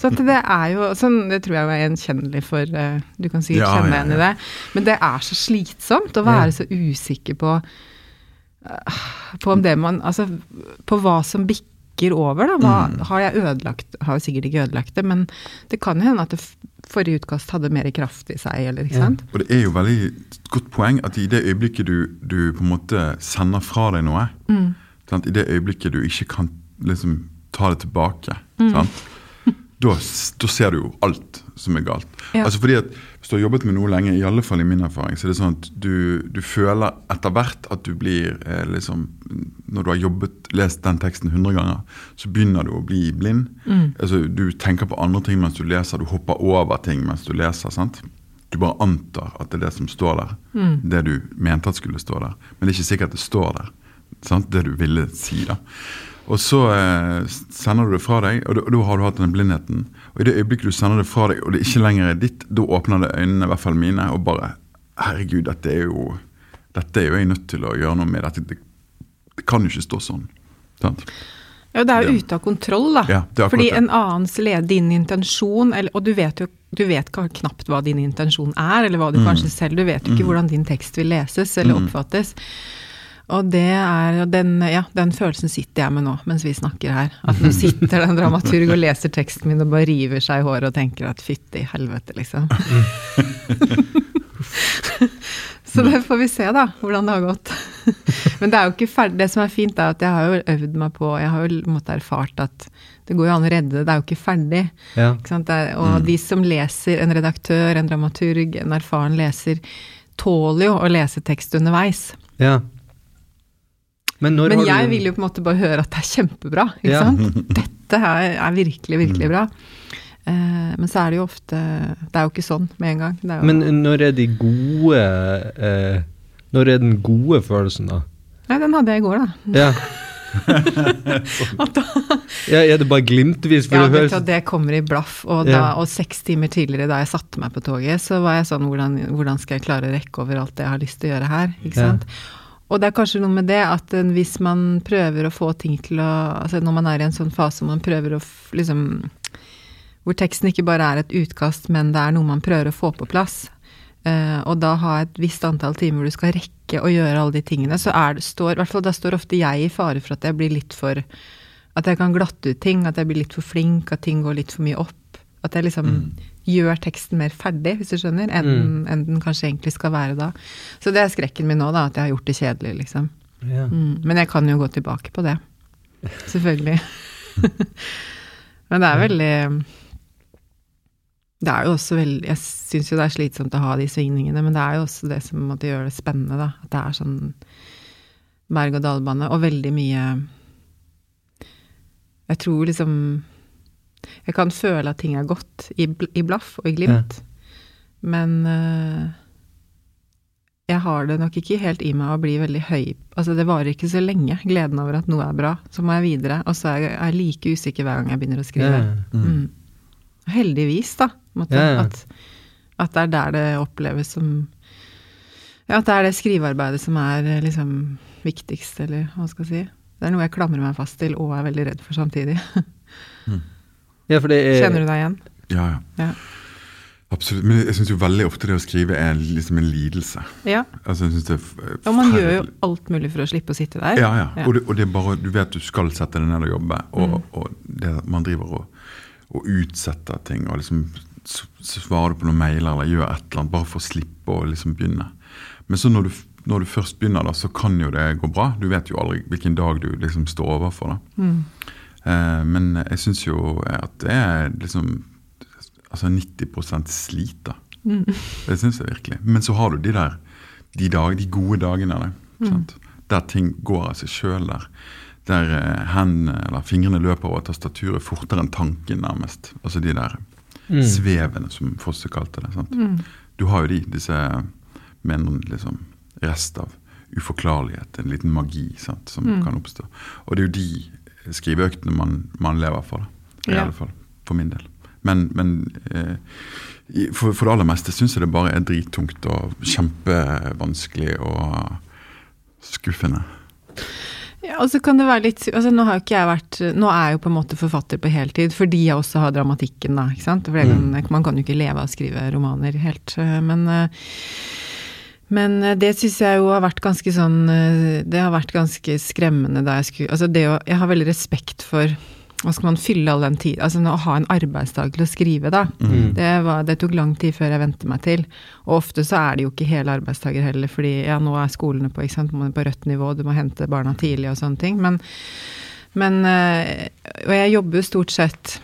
Så det er jo sånn, det tror jeg er gjenkjennelig for Du kan sikkert Ja, kjenne ja, deg igjen i det. Men det er så slitsomt å være så usikker på på om det man Altså på hva som bikker over, da. Hva, Mm. Har jeg ødelagt Har jo sikkert ikke ødelagt det, men det kan jo hende at det forrige utkast hadde mer kraft i seg, eller ikke Ja. sant. Og det er jo veldig godt poeng at i det øyeblikket du, du på en måte sender fra deg noe, Mm. sant? i det øyeblikket du ikke kan liksom ta det tilbake, Mm. sant? Da, da ser du jo alt som er galt. Ja. Altså fordi at Hvis du har jobbet med noe lenge, i alle fall i min erfaring, så er det sånn at du, du føler etter hvert at du blir eh, liksom Når du har jobbet, lest den teksten 100 ganger, så begynner du å bli blind. Mm. Altså, du tenker på andre ting mens du leser, du hopper over ting mens du leser. sant? Du bare antar at det er det som står der. Mm. Det du mente at skulle stå der. Men det er ikke sikkert at det står der. Sant? Det du ville si. da. Og så eh, sender du det fra deg, og da, har du hatt den blindheten. Og i det øyeblikket du sender det fra deg, og det ikke lenger er ditt, da åpner det øynene, i hvert fall mine, og bare Herregud, dette er jo dette er jo jeg nødt til å gjøre noe med. Dette, det, det kan jo ikke stå sånn. Sant? Ja, det er jo ute av kontroll, da. Ja, Fordi det. en annens leder din intensjon, eller, og du vet jo du vet knapt hva din intensjon er, eller hva du Mm. kanskje selv Du vet jo ikke Mm. hvordan din tekst vil leses eller Mm. oppfattes. Og det er den, ja, den følelsen sitter jeg med nå, mens vi snakker her. At nå sitter det en dramaturg og leser teksten min og bare river seg i håret og tenker at fytti helvete, liksom. Så det får vi se, da, hvordan det har gått. Men det er jo ikke ferdig. Det som er fint, er at jeg har jo øvd meg på Jeg har jo måte erfart at det går jo an å redde det. Det er jo ikke ferdig. Ja. Ikke? Er, og de som leser, en redaktør, en dramaturg, en erfaren leser, tåler jo å lese tekst underveis. ja. Men Men jeg du vil jo på en måte bare høre at det er kjempebra. Ikke Ja. sant? Dette her er virkelig, virkelig bra. Eh, men så er det jo ofte Det er jo ikke sånn med en gang. Det jo, Men når er de gode eh, Når er den gode følelsen, da? Nei, den hadde jeg i går, da. Ja. Da ja er det bare glimtvis? Ja, det høres det kommer i blaff. Og, Ja. og seks timer tidligere, da jeg satte meg på toget, så var jeg sånn hvordan, hvordan skal jeg klare å rekke over alt det jeg har lyst til å gjøre her? Ikke sant? Ja. Og det er kanskje noe med det at eh, hvis man prøver å få ting til å Altså når man er i en sånn fase hvor man prøver å liksom Hvor teksten ikke bare er et utkast, men det er noe man prøver å få på plass. Uh, og da ha et visst antall timer du skal rekke å gjøre alle de tingene, så er det, står, hvert fall da står ofte jeg i fare for at jeg blir litt for At jeg kan glatte ut ting, at jeg blir litt for flink, at ting går litt for mye opp. At jeg liksom gjør teksten mer ferdig, hvis du skjønner, enn enn den kanskje egentlig skal være da. Så det er skrekken min nå, da, at jeg har gjort det kjedelig, liksom. ja. Mm. Men jeg kan jo gå tilbake på det. Selvfølgelig. Men det er veldig Det er jo også veldig Jeg syns jo det er slitsomt å ha de svingningene, men det er jo også det som måtte gjøre det spennende, da. At det er sånn berg-og-dal-bane, og veldig mye Jeg tror liksom Jeg kan føle at ting er godt i, i blaff og i glimt, men uh, jeg har det nok ikke helt i meg å bli veldig høy Altså, det varer ikke så lenge, gleden over at noe er bra. Så må jeg videre, og så er jeg, like usikker hver gang jeg begynner å skrive. Ja. Mm. Heldigvis, da. Måtte, Ja, ja. At, at det er der det oppleves som Ja, at det er det skrivearbeidet som er eh, liksom viktigst, eller hva skal jeg si. Det er noe jeg klamrer meg fast til og er veldig redd for samtidig. Ja, for det er Kjenner du deg igjen? Ja, ja. Ja. Absolutt. Men jeg syns jo veldig ofte det å skrive er liksom en lidelse. Ja. Altså, jeg synes det er Og man gjør jo alt mulig for å slippe å sitte der. Ja, ja. Ja. Og, det, og det er bare, du vet du skal sette deg ned og jobbe, og, Mm. og det man driver og, og utsetter ting, og liksom svarer du på noen mailer eller gjør et eller annet, bare for å slippe å liksom begynne. Men så når du, når du først begynner, da, så kan jo det gå bra. Du vet jo aldri hvilken dag du liksom står overfor. da. Mm. Eh, men jeg syns jo at det er liksom Altså 90 slit, da. Mm. Det syns jeg virkelig. Men så har du de der de, dag, de gode dagene der. Mm. Der ting går av seg sjøl. Der, der eh, hendene eller fingrene løper over tastaturet fortere enn tanken, nærmest. Altså de der Mm. svevene, som Fosse kalte det. Sant? Mm. Du har jo de, disse med en liksom, rest av uforklarlighet, en liten magi sant, som Mm. kan oppstå. Og det er jo de skriveøktene man, man lever for, da. I Ja. alle fall. For min del. Men, men eh, for, for det aller meste syns jeg det bare er drittungt og kjempevanskelig og skuffende. Ja, og så kan det være litt altså Nå har jo ikke jeg vært Nå er jeg jo på en måte forfatter på heltid, fordi jeg også har dramatikken, da. ikke sant? For det kan, Man kan jo ikke leve av å skrive romaner helt, øh, men øh, men øh, det syns jeg jo har vært ganske sånn øh, Det har vært ganske skremmende da jeg skulle Altså det å Jeg har veldig respekt for hva skal man fylle all den tid Altså å ha en arbeidsdag til å skrive, da. Mm. Det, var, det tok lang tid før jeg vente meg til. Og ofte så er det jo ikke hele arbeidsdager heller, fordi ja, nå er skolene på, ikke sant, man er på rødt nivå, du må hente barna tidlig og sånne ting. Men, men øh, Og jeg jobber jo stort sett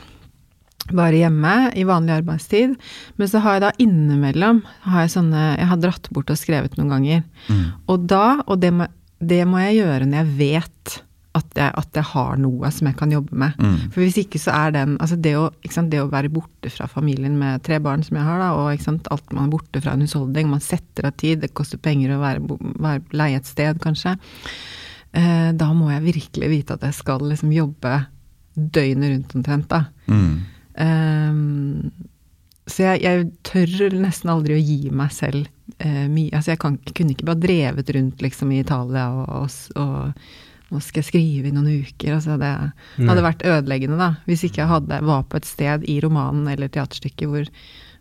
bare hjemme i vanlig arbeidstid. Men så har jeg da innimellom har jeg sånne Jeg har dratt bort og skrevet noen ganger. Mm. Og da, og det må, det må jeg gjøre når jeg vet at jeg, at jeg har noe som jeg kan jobbe med. Mm. For hvis ikke så er den Altså det å, sant, det å være borte fra familien med tre barn som jeg har, da, og sant, alt man er borte fra en husholdning, man setter av tid, det koster penger å være, være, leie et sted, kanskje. Eh, da må jeg virkelig vite at jeg skal liksom jobbe døgnet rundt omtrent, da. Mm. Ehm, så jeg, jeg tør nesten aldri å gi meg selv uh, mye. Altså jeg, kan, kunne ikke bare drevet rundt liksom i Italia og, og, og nå skal jeg skrive i noen uker. Altså det Nei. hadde vært ødeleggende, da. Hvis ikke jeg hadde, var på et sted i romanen eller teaterstykket hvor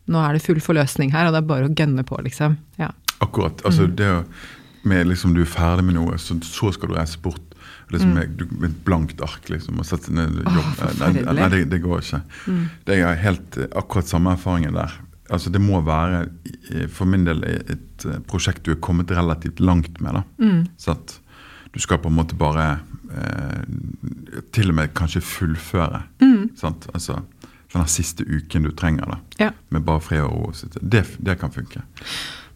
nå er det full forløsning her, og det er bare å gønne på, liksom. Ja. Akkurat. altså Mm. det med liksom Du er ferdig med noe, så, så skal du reise bort. Liksom er, du, med et blankt ark liksom, og sette ned jobb. Åh, nei. Mm. nei det, det går ikke. Det er helt eh, akkurat samme erfaringen der. Altså Det må være eh, for min del et eh, prosjekt du er kommet relativt langt med. Mm. Så at du skal på en måte bare eh, Til og med kanskje fullføre. Mm. Sant? Altså den siste uken du trenger da, Ja. med bare fred og ro. Det, det kan funke.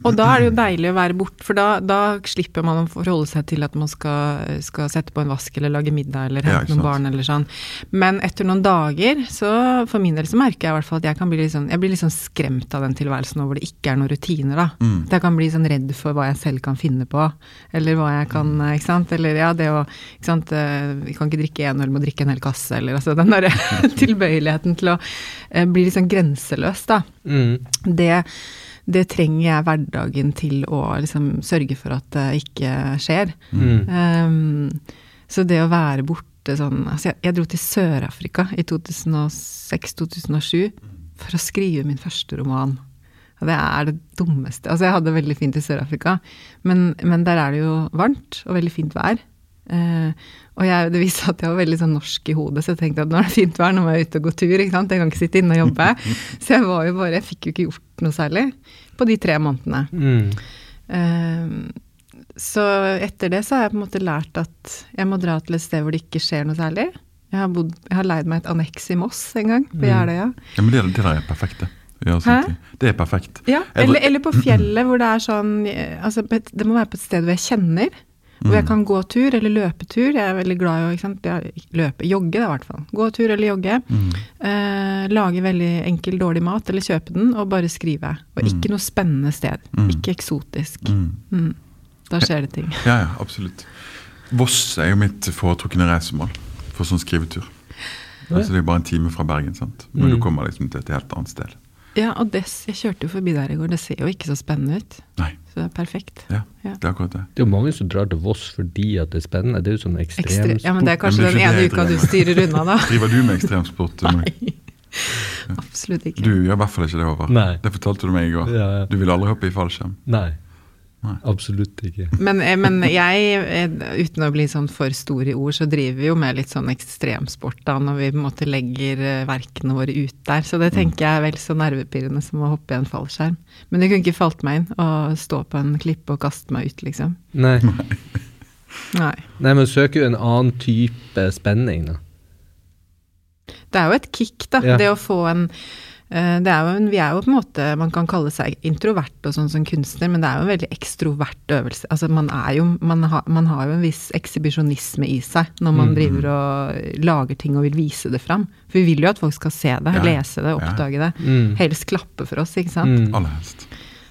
Og da er det jo deilig å være borte, for da, da slipper man å forholde seg til at man skal, skal sette på en vask eller lage middag eller hente ja, noen barn eller sånn. Men etter noen dager, så for min del så merker jeg i hvert fall at jeg kan bli litt sånn, jeg blir litt sånn skremt av den tilværelsen hvor det ikke er noen rutiner, da. Mm. At jeg kan bli sånn redd for hva jeg selv kan finne på, eller hva jeg kan, ikke sant. Eller ja, det å, ikke sant, eh, vi kan ikke drikke én øl, må drikke en hel kasse, eller altså den derre tilbøyeligheten til å eh, bli litt sånn grenseløs, da Mm. det, det trenger jeg hverdagen til å liksom sørge for at det ikke skjer. Mm. Um, så det å være borte sånn altså jeg, jeg dro til Sør-Afrika i 2006-2007 for å skrive min første roman. Og det er det dummeste. Altså, jeg hadde det veldig fint i Sør-Afrika, men, men der er det jo varmt og veldig fint vær. Eh, og jeg, det viste at jeg var veldig sånn norsk i hodet, så jeg tenkte at nå er det fint vær, nå må jeg ut og gå tur. ikke sant? Jeg kan ikke sitte inne og jobbe. Så jeg var jo bare, jeg fikk jo ikke gjort noe særlig på de tre månedene. Mm. Uh, så etter det så har jeg på en måte lært at jeg må dra til et sted hvor det ikke skjer noe særlig. Jeg har, bodd, jeg har leid meg et anneks i Moss en gang, på Mm. Ja, men det, det der er perfekt, det. Det er perfekt. Ja, eller, eller på fjellet hvor det er sånn eh, altså, Det må være på et sted hvor jeg kjenner. Hvor jeg kan gå tur eller løpetur. Jeg er veldig glad i å ikke sant? Løpe, jogge, da, i hvert fall. Gå tur eller jogge. Mm. Eh, lage veldig enkel, dårlig mat, eller kjøpe den, og bare skrive. Og ikke noe spennende sted. Mm. Ikke eksotisk. Mm. Mm. Da skjer det ting. Ja, ja, absolutt. Voss er jo mitt foretrukne reisemål for sånn skrivetur. Altså, det er jo bare en time fra Bergen, sant? men Mm. du kommer liksom til et helt annet sted. Ja, og det, jeg kjørte jo forbi der i går. Det ser jo ikke så spennende ut. Nei, Så det er perfekt. ja, Ja. det er akkurat det. Det er jo mange som drar til Voss fordi at det er spennende. Det er jo sånn Ekstre, ekstremsport. ja, men det er kanskje det er den ene uka du styrer unna, da. Driver du med ekstremsport? Nei. Absolutt ikke. Du gjør i hvert fall ikke det, Håvard. Det fortalte du meg i går. Ja, ja. Du vil aldri hoppe i fallskjerm. Nei. Nei. Absolutt ikke. Men, eh, men jeg, eh, uten å bli sånn for stor i ord, så driver vi jo med litt sånn ekstremsport da, når vi på en måte legger eh, verkene våre ut der. Så det tenker jeg er vel så nervepirrende som å hoppe i en fallskjerm. Men det kunne ikke falt meg inn å stå på en klippe og kaste meg ut, liksom. Nei. Nei. Nei, men søker jo en annen type spenning, da. Det er jo et kick, da. Ja. Det å få en det er jo en, Vi er jo på en måte Man kan kalle seg introvert og sånn som kunstner, men det er jo en veldig ekstrovert øvelse. Altså man er jo Man, har- man har jo en viss ekshibisjonisme i seg når man Mm. driver og lager ting og vil vise det fram. For vi vil jo at folk skal se det, Ja. lese det, Ja. oppdage det. Mm. Helst klappe for oss, ikke sant. Mm. Aller helst.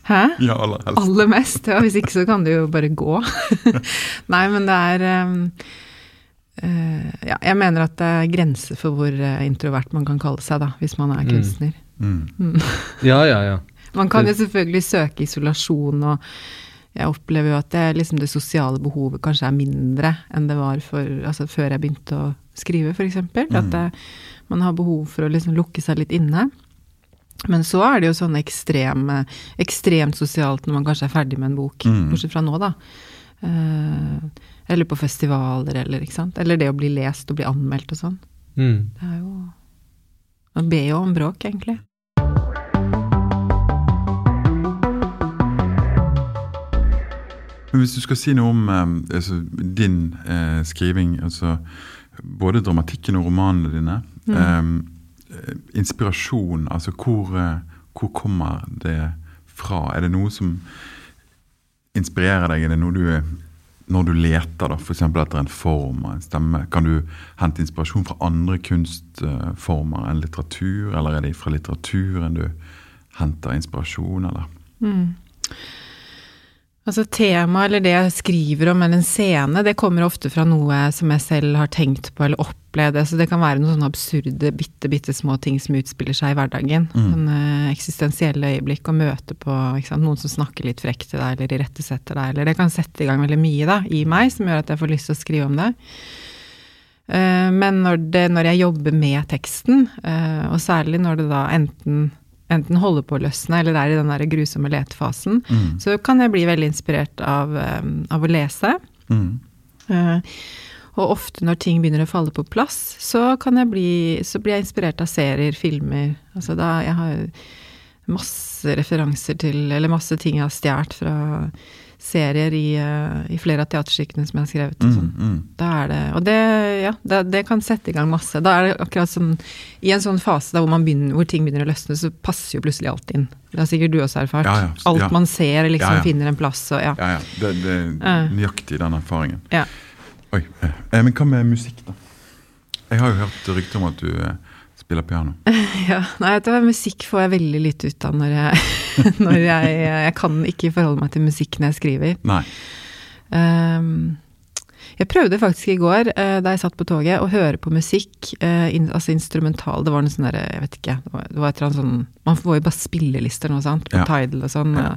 Hæ? Ja, aller helst. Aller mest. Ja, hvis ikke så kan du jo bare gå. Nei, men det er um, uh, Ja, jeg mener at det er grenser for hvor eh, introvert man kan kalle seg, da, hvis man er Mm. kunstner. Mm. Ja, ja, ja. Man kan jo selvfølgelig søke isolasjon, og jeg opplever jo at det, liksom det sosiale behovet kanskje er mindre enn det var for, altså før jeg begynte å skrive, f.eks. Mm. At det, man har behov for å liksom lukke seg litt inne. Men så er det jo sånn ekstreme, ekstremt sosialt når man kanskje er ferdig med en bok, Mm. bortsett fra nå, da. Eh, eller på festivaler, eller ikke sant. Eller det å bli lest og bli anmeldt og sånn. Mm. Det er jo Man ber jo om bråk, egentlig. Hvis du skal si noe om eh, altså, din eh, skriving, altså både dramatikken og romanene dine eh, Inspirasjon, altså hvor, eh, hvor kommer det fra? Er det noe som inspirerer deg? Er det noe du når du leter da, for etter en form og en stemme, kan du hente inspirasjon fra andre kunstformer enn litteratur, eller er det fra litteraturen du henter inspirasjon, eller? Mm. Altså Temaet eller det jeg skriver om, eller en scene, det kommer ofte fra noe som jeg selv har tenkt på eller opplevd. Så det kan være noen sånne absurde, bitte, bitte små ting som utspiller seg i hverdagen. Mm. Sånne eksistensielle øyeblikk og møte på sant? noen som snakker litt frekt til deg, eller irettesetter deg, eller det kan sette i gang veldig mye da, i meg, som gjør at jeg får lyst til å skrive om det. Eh, Men når, det, når jeg jobber med teksten, eh, og særlig når det da enten enten holder på å løsne, eller er i den der grusomme letefasen, Mm. så kan jeg bli veldig inspirert av, eh, av å lese. Mm. Uh, Og ofte når ting begynner å falle på plass, så, kan jeg bli, så blir jeg inspirert av serier, filmer. Altså da jeg har masse referanser til, eller masse ting jeg har stjålet fra serier i, eh, i flere av teaterstykkene som jeg har skrevet. Og sånn. Mm. Mm. Da er det, og det, ja, det, det kan sette i gang masse. Da er det akkurat sånn, I en sånn fase da hvor, man begynner, hvor ting begynner å løsne, så passer jo plutselig alt inn. Det har sikkert du også erfart. Ja, ja. Alt Ja. man ser, liksom finner en plass. Og, ja. Ja. Det, det er nøyaktig den erfaringen. Ja. Oi. Eh, men hva med musikk, da? Jeg har jo hørt rykter om at du eh, spiller piano. Ja, nei, vet du hva, musikk får jeg veldig litt ut av når jeg, når jeg Jeg kan ikke forholde meg til musikk når jeg skriver. Nei. Um, jeg prøvde faktisk i går, eh, da jeg satt på toget, å høre på musikk, eh, altså instrumental. Det var noe sånn derre, jeg vet ikke, det var, det var et eller annet sånn Man får jo bare spillelister nå, sant, på Ja. Tidal og sånn. Ja.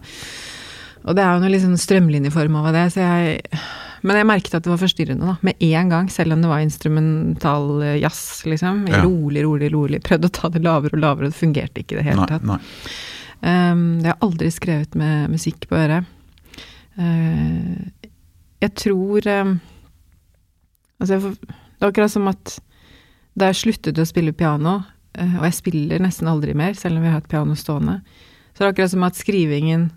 Og det er jo noe sånn strømlinjeform over det, så jeg Men jeg merket at det var forstyrrende, da. Med en gang, selv om det var instrumental eh, jazz, liksom. Ja. Rolig, rolig, rolig. Prøvde å ta det lavere og lavere, og det fungerte ikke i det hele tatt. nei. Um, jeg har aldri skrevet med musikk på øret. Uh, jeg tror um, Altså, jeg det er akkurat som at da jeg sluttet å spille piano, uh, og jeg spiller nesten aldri mer, selv om vi har et piano stående, så er det akkurat som at skrivingen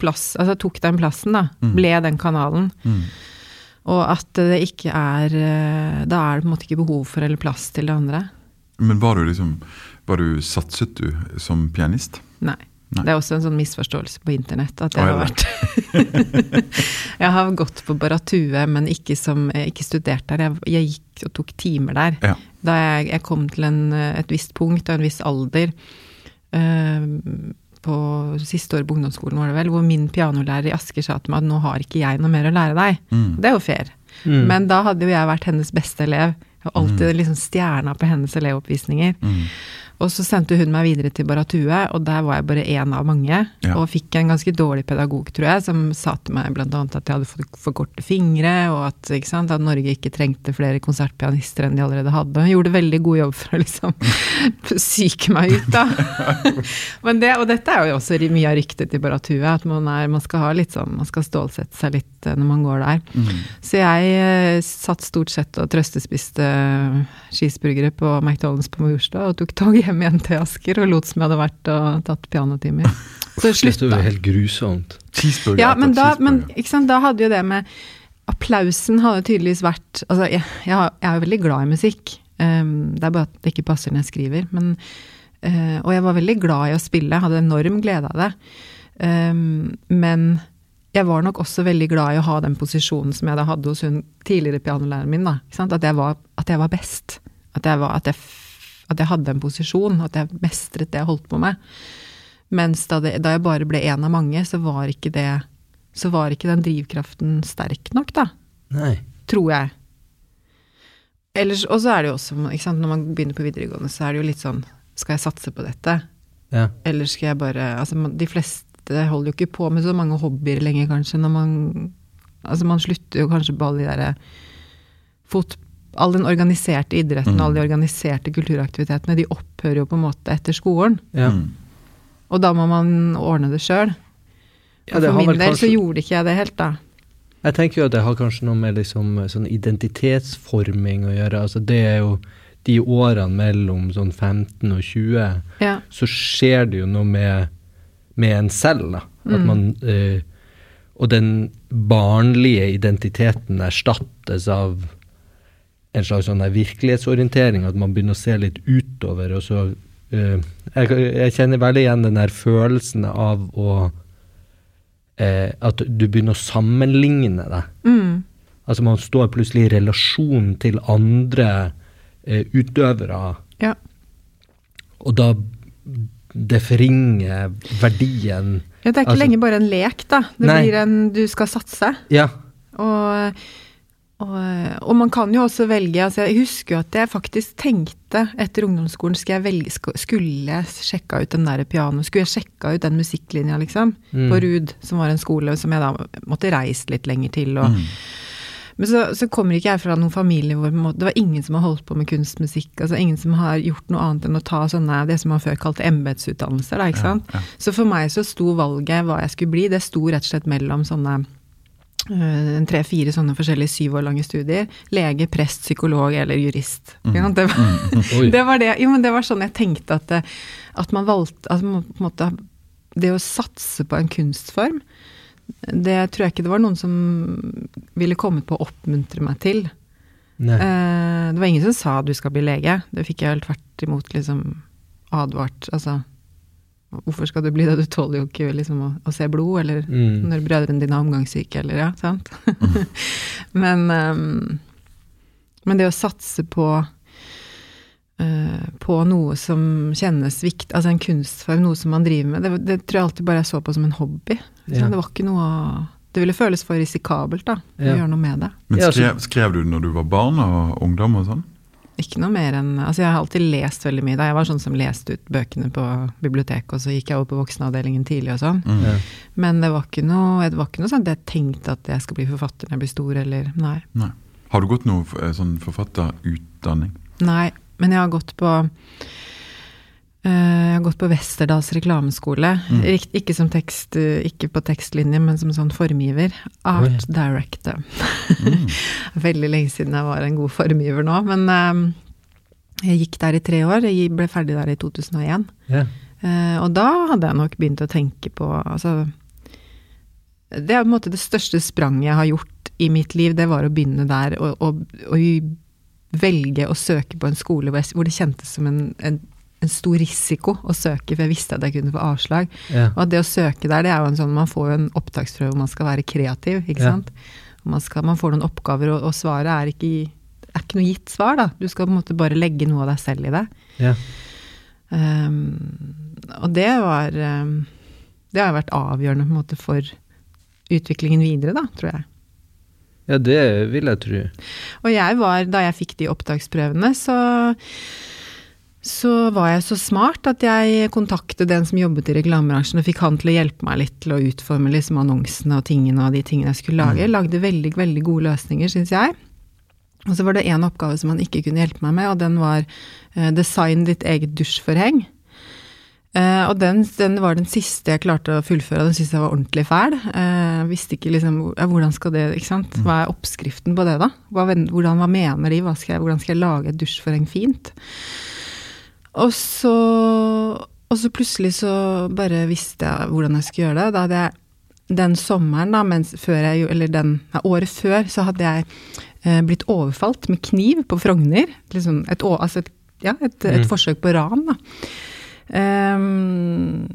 plass, altså tok den plassen, da. Mm. Ble den kanalen. Mm. Og at det ikke er uh, Da er det på en måte ikke behov for eller plass til det andre. Men var du liksom var du, Satset du som pianist? Nei. Nei. Det er også en sånn misforståelse på internett at jeg har vært Jeg har gått på Baratue, men ikke, som, ikke studert der. Jeg, jeg gikk og tok timer der. Ja. Da jeg, jeg kom til en, et visst punkt og en viss alder, eh, på siste år på ungdomsskolen var det vel, hvor min pianolærer i Asker sa til meg at nå har ikke jeg noe mer å lære deg. Mm. Det er jo fair. Mm. Men da hadde jo jeg vært hennes beste elev. Jeg var alltid liksom stjerna på hennes elevoppvisninger. Mm. Og så sendte hun meg videre til Baratue, og der var jeg bare én av mange. Ja. Og fikk en ganske dårlig pedagog, tror jeg, som sa til meg bl.a. at jeg hadde fått for korte fingre, og at, sant, at Norge ikke trengte flere konsertpianister enn de allerede hadde. Hun gjorde veldig god jobb for å liksom psyke meg ut, da. Men det, og dette er jo også mye av ryktet til Baratue, at man, er, man skal ha litt sånn, man skal stålsette seg litt eh, når man går der. Mm. Så jeg eh, satt stort sett og trøstespiste eh, cheeseburgere på McDonald's på Majorstua, og tok tog hjem igjen til Asker og lot som jeg hadde vært og tatt pianotimer. Så Det var helt grusomt. Cheeseburger Ja, men da, men, sant, da hadde jo det med Applausen hadde tydeligvis vært Altså, jeg, jeg, jeg er jo veldig glad i musikk. Um, det er bare at det ikke passer når jeg skriver. Men, uh, og jeg var veldig glad i å spille, hadde enorm glede av det. Um, men jeg var nok også veldig glad i å ha den posisjonen som jeg da hadde hos hun tidligere pianolæreren min. Da? At, jeg var, at jeg var best. At jeg, var, at, jeg, at jeg hadde en posisjon, at jeg mestret det jeg holdt på med. Mens da, det, da jeg bare ble en av mange, så var ikke det Så var ikke den drivkraften sterk nok, da. Nei. Tror jeg. Ellers, og så er det jo også, når man begynner på videregående, så er det jo litt sånn Skal jeg satse på dette? Ja. Eller skal jeg bare Altså, de fleste holder jo ikke på med så mange hobbyer lenger, kanskje, når man Altså, man slutter jo kanskje på alle de derre fot... All den organiserte idretten, Mm. alle de organiserte kulturaktivitetene, de opphører jo på en måte etter skolen. ja. Mm. Og da må man ordne det sjøl. Ja, for min del del så gjorde ikke jeg det helt, da. Jeg tenker jo at det har kanskje noe med liksom sånn identitetsforming å gjøre. Altså det er jo de årene mellom sånn 15 og 20, Ja. så skjer det jo noe med, med en selv, da. At Mm. man uh, Og den barnlige identiteten erstattes av en slags sånn virkelighetsorientering, at man begynner å se litt utover, og så Uh, jeg, jeg kjenner veldig igjen den der følelsen av å uh, At du begynner å sammenligne deg. Mm. Altså man står plutselig i relasjon til andre uh, utøvere, Ja. og da det forringer verdien ja. Det er ikke Altså- lenger bare en lek, da. Det Nei. blir en Du skal satse. Ja. Og, og, og man kan jo også velge altså Jeg husker jo at jeg faktisk tenkte etter ungdomsskolen skal jeg velge, Skulle jeg sjekka ut den der piano, skulle jeg sjekka ut den musikklinja, liksom? Mm. På RUD, som var en skole som jeg da måtte reist litt lenger til. Og, Mm. Men så, så kommer ikke jeg fra noen familie hvor måte, det var ingen som har holdt på med kunstmusikk. altså Ingen som har gjort noe annet enn å ta sånne, det som man før kalte embetsutdannelser. ikke sant? Ja, ja. Så for meg så sto valget hva jeg skulle bli, det sto rett og slett mellom sånne øh, tre-fire sånne forskjellige syv år lange studier. Lege, prest, psykolog eller jurist. Mm. Det, var, Oi. det, var det, jo, men det var sånn jeg tenkte at, at man valgte at man, på en måte, Det å satse på en kunstform, det tror jeg ikke det var noen som ville kommet på å oppmuntre meg til. Eh, det var ingen som sa du skal bli lege. Det fikk jeg vel tvert imot liksom advart. Altså, hvorfor skal du bli det? Du tåler jo ikke liksom å, å se blod, eller Mm. når brødrene dine er omgangssyke, eller ja, sant? men, um, men det å satse på på noe som kjennes viktig, altså en kunstform, noe som man driver med, det, det tror jeg alltid bare jeg så på som en hobby. Ja. Det var ikke noe Det ville føles for risikabelt, da, å Ja. gjøre noe med det. Men skrev, skrev du når du var barn og ungdom og sånn? Ikke noe mer enn Altså, jeg har alltid lest veldig mye da. Jeg var sånn som leste ut bøkene på biblioteket, og så gikk jeg over på voksenavdelingen tidlig og sånn. Mm. Ja. Men det var ikke noe, det var ikke noe sånn at jeg tenkte at jeg skal bli forfatter når jeg blir stor, eller Nei. Nei. Har du gått noe eh, sånn forfatterutdanning? Nei. Men jeg har gått på eh, jeg har gått på Westerdals reklameskole. Mm. Ikke som tekst, eh, ikke på tekstlinje, men som sånn formgiver. Art director. Mm. Veldig lenge siden jeg var en god formgiver nå, men eh, jeg gikk der i tre år. Jeg ble ferdig der i 2001. Yeah. Og da hadde jeg nok begynt å tenke på altså, Det er på en måte det største spranget jeg har gjort i mitt liv, det var å begynne der og, og, og velge å søke på en skole hvor, jeg, hvor det kjentes som en, en en stor risiko å søke, for jeg visste at jeg kunne få avslag. Ja. Og at det å søke der, det er jo en sånn Man får jo en opptaksprøve hvor man skal være kreativ, ikke Ja. sant. Man, skal, man får noen oppgaver, og, og svaret er ikke, er ikke noe gitt svar, da. Du skal på en måte bare legge noe av deg selv i det. Ja. Um, og det var um, Det har vært avgjørende på en måte for utviklingen videre, da, tror jeg. Ja, det vil jeg tro. Og jeg var, da jeg fikk de opptaksprøvene, så så var jeg så smart at jeg kontaktet den som jobbet i reklamebransjen, og fikk han til å hjelpe meg litt til å utforme liksom annonsene og tingene og de tingene jeg skulle lage. Lagde veldig, veldig gode løsninger, syns jeg. Og så var det én oppgave som han ikke kunne hjelpe meg med, og den var eh, design ditt eget dusjforheng. Eh, og den, den var den siste jeg klarte å fullføre, og den syntes jeg var ordentlig fæl. Uh, visste ikke liksom hvordan skal det, ikke sant. Hva er oppskriften på det, da? Hva, hvordan, hva mener de? Hva skal jeg, hvordan skal jeg lage et dusjforheng fint? Og så, og så plutselig så bare visste jeg hvordan jeg skulle gjøre det. Da hadde jeg den sommeren, da, mens før jeg, eller den, nei, året før, så hadde jeg uh, blitt overfalt med kniv på Frogner. Liksom et, altså et, ja, et, et Mm. forsøk på ran, da. Ehm,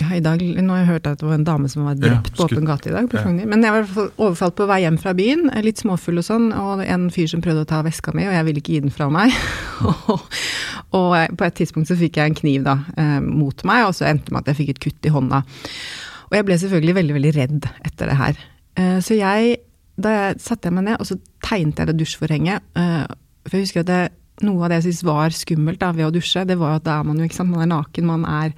ja, i dag, Nå har jeg hørt at det var en dame som var Ja, drept på åpen gate i dag. på Ja. Men jeg var overfalt på vei hjem fra byen, litt småfull og sånn, og en fyr som prøvde å ta veska mi, og jeg ville ikke gi den fra meg. og, og på et tidspunkt så fikk jeg en kniv da, eh, mot meg, og så endte det med at jeg fikk et kutt i hånda. Og jeg ble selvfølgelig veldig, veldig redd etter det her. Eh, så jeg, da jeg satte jeg meg ned, og så tegnet jeg det dusjforhenget. eh, for jeg husker at det, noe av det jeg syntes var skummelt da, ved å dusje, det var at da er man jo, ikke sant, man er naken, man er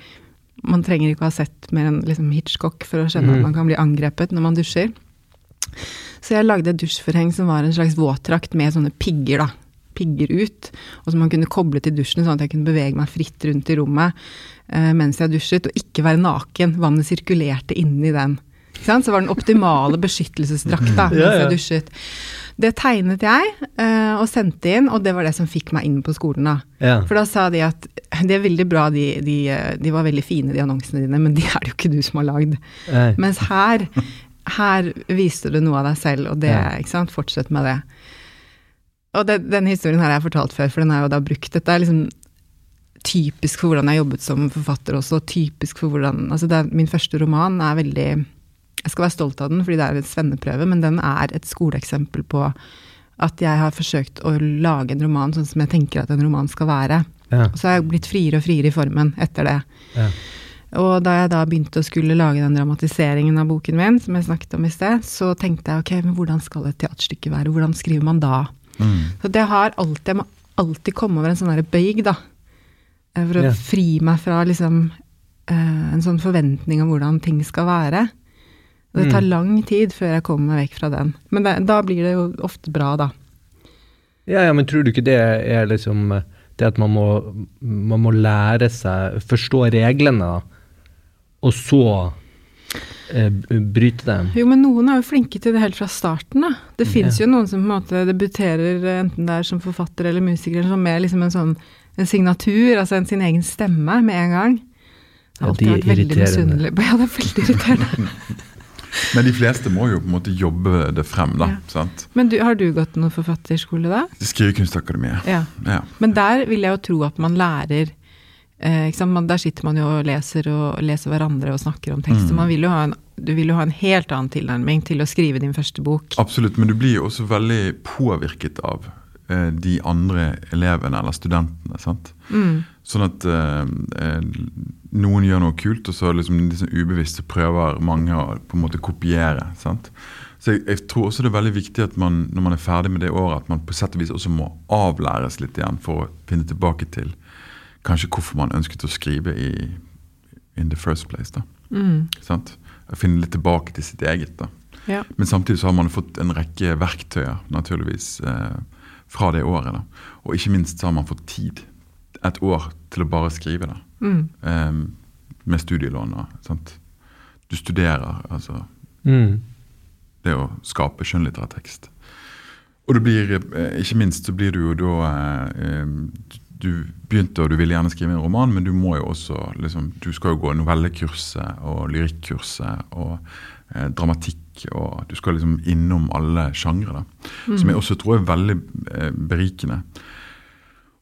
man trenger ikke å ha sett mer enn liksom Hitchcock for å skjønne mm. at man kan bli angrepet når man dusjer. Så jeg lagde et dusjforheng som var en slags våtdrakt med sånne pigger, da. Pigger ut. Og som man kunne koble til dusjen, sånn at jeg kunne bevege meg fritt rundt i rommet eh, mens jeg dusjet, og ikke være naken. Vannet sirkulerte inni den. Så var den optimale beskyttelsesdrakta mens jeg dusjet. Det tegnet jeg uh, og sendte inn, og det var det som fikk meg inn på skolen. da. Ja. For da sa de at det er veldig bra, de, de, de var veldig fine, de annonsene dine, men de er det jo ikke du som har lagd. Nei. Mens her, her viste du noe av deg selv, og det, Ja. ikke sant, fortsett med det. Og det, den historien her har jeg fortalt før, for den er jo da brukt. Dette er liksom typisk for hvordan jeg jobbet som forfatter også, og typisk for hvordan Altså det er, min første roman er veldig Jeg skal være stolt av den, fordi det er en svenneprøve, men den er et skoleeksempel på at jeg har forsøkt å lage en roman sånn som jeg tenker at en roman skal være. Ja. Og så har jeg blitt friere og friere i formen etter det. Ja. Og da jeg da begynte å skulle lage den dramatiseringen av boken min, som jeg snakket om i sted, så tenkte jeg ok, men hvordan skal et teaterstykke være? Hvordan skriver man da? Mm. Så det har alltid, jeg må alltid komme over en sånn derre bøyg, da. Eh, For å Ja. fri meg fra liksom eh, en sånn forventning om hvordan ting skal være. Og det tar Mm. lang tid før jeg kommer meg vekk fra den. Men det, da blir det jo ofte bra, da. Ja, ja, men tror du ikke det er liksom det at man må, man må lære seg, forstå reglene, da, og så eh, bryte dem? Jo, men noen er jo flinke til det helt fra starten, da. Det fins Ja. jo noen som på en måte debuterer, eh, enten det er som forfatter eller musiker, eller som med liksom en sånn en signatur, altså en, sin egen stemme, med en gang. Jeg Ja, har alltid er vært veldig misunnelig på Ja, det er veldig irriterende. Men de fleste må jo på en måte jobbe det frem, da. Ja. sant? Men du, har du gått noen forfatterskole, da? Skrivekunstakademiet. Ja. Ja. Men der vil jeg jo tro at man lærer eh? Man, Der sitter man jo og leser og leser hverandre og snakker om tekst. Mm. Man vil jo ha en, du vil jo ha en helt annen tilnærming til å skrive din første bok. Absolutt, men du blir jo også veldig påvirket av eh, de andre elevene eller studentene. sant? Mm. Sånn at eh, eh, noen gjør noe kult, og så liksom liksom ubevisst prøver mange å på en måte kopiere. sant? Så jeg, jeg tror også det er veldig viktig at man når man er ferdig med det året, at man på sett og vis også må avlæres litt igjen for å finne tilbake til kanskje hvorfor man ønsket å skrive i in the first place. da, Mm. sant? Finne litt tilbake til sitt eget. da. Ja. Men samtidig så har man fått en rekke verktøyer naturligvis eh, fra det året. da. Og ikke minst så har man fått tid. Et år til å bare skrive. da. Mm. Eh, med studielån. og sant? Du studerer, altså Mm. det å skape skjønnlitterær tekst. Og det blir, eh, ikke minst så blir du jo da eh, Du begynte og du ville gjerne skrive en roman, men du må jo også liksom, Du skal jo gå novellekurset og lyrikkurset og eh, dramatikk, og du skal liksom innom alle sjangre. da. Som jeg også tror er veldig eh, berikende.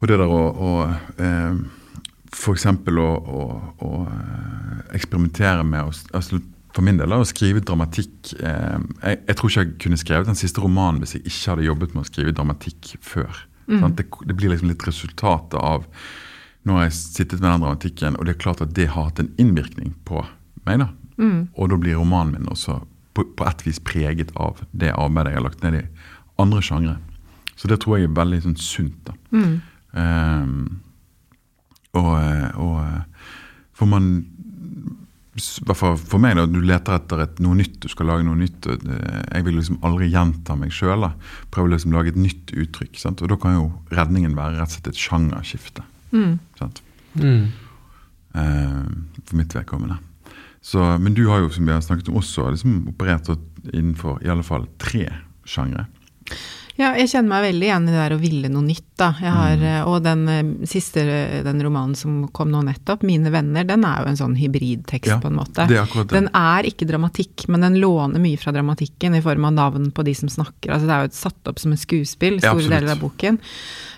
Og det der å, å eh, f.eks. Å, å, å eh, eksperimentere med altså, For min del å skrive dramatikk eh, jeg, jeg, tror ikke jeg kunne skrevet den siste romanen hvis jeg ikke hadde jobbet med å skrive dramatikk før. Mm. Det, det, blir liksom litt resultatet av Nå har jeg sittet med den dramatikken, og det er klart at det har hatt en innvirkning på meg. da. Mm. Og da blir romanen min også på, på et vis preget av det arbeidet jeg har lagt ned i andre sjangre. Så det tror jeg er veldig sånn sunt. da. Mm. Um, og, og, for man for, for meg, da, du leter etter et, noe nytt, du skal lage noe nytt. Jeg vil liksom aldri gjenta meg sjøl. Prøve liksom å lage et nytt uttrykk. Sant? Og da kan jo redningen være rett og slett et sjangerskifte. Mm. Sant? Mm. Uh, for mitt vedkommende. Så, men du har jo, som vi har snakket om, også liksom operert innenfor i alle fall tre sjangre. Ja, jeg kjenner meg veldig igjen i det der å ville noe nytt, da. Har, mm. Eh, og den eh, siste den romanen som kom nå nettopp, 'Mine venner', den er jo en sånn hybridtekst, ja, på en måte. Er den er ikke dramatikk, men den låner mye fra dramatikken i form av navn på de som snakker. Altså det er jo satt opp som et skuespill, store ja, deler av boken.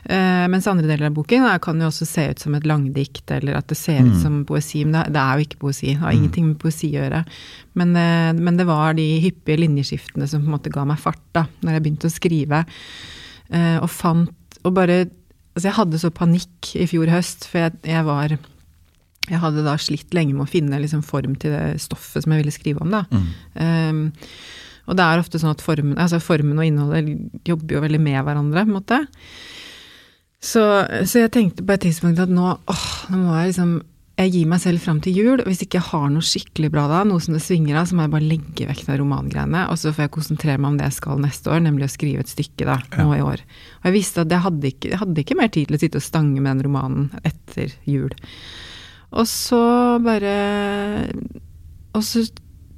Uh, mens andre deler av boken uh, kan jo også se ut som et langdikt, eller at det ser mm. ut som poesi. Men det, det, er jo ikke poesi. Det har mm. ingenting med poesi å gjøre. Men, uh, men, det var de hyppige linjeskiftene som på en måte ga meg fart da når jeg begynte å skrive. og fant Og bare Altså, jeg hadde så panikk i fjor høst, for jeg, jeg var jeg hadde da slitt lenge med å finne liksom form til det stoffet som jeg ville skrive om. da. Mm. Um, og det er ofte sånn at formen, altså formen og innholdet jobber jo veldig med hverandre. på en måte. Så, så, jeg tenkte på et tidspunkt at nå, åh, nå må jeg liksom jeg gir meg selv fram til jul. og Hvis ikke jeg har noe skikkelig bra da, noe som det svinger av, så må jeg bare legge vekk de romangreiene. Og så får jeg konsentrere meg om det jeg skal neste år, nemlig å skrive et stykke da, nå i år. Og jeg visste at jeg hadde, ikke, jeg hadde ikke mer tid til å sitte og stange med den romanen etter jul. Og så bare Og så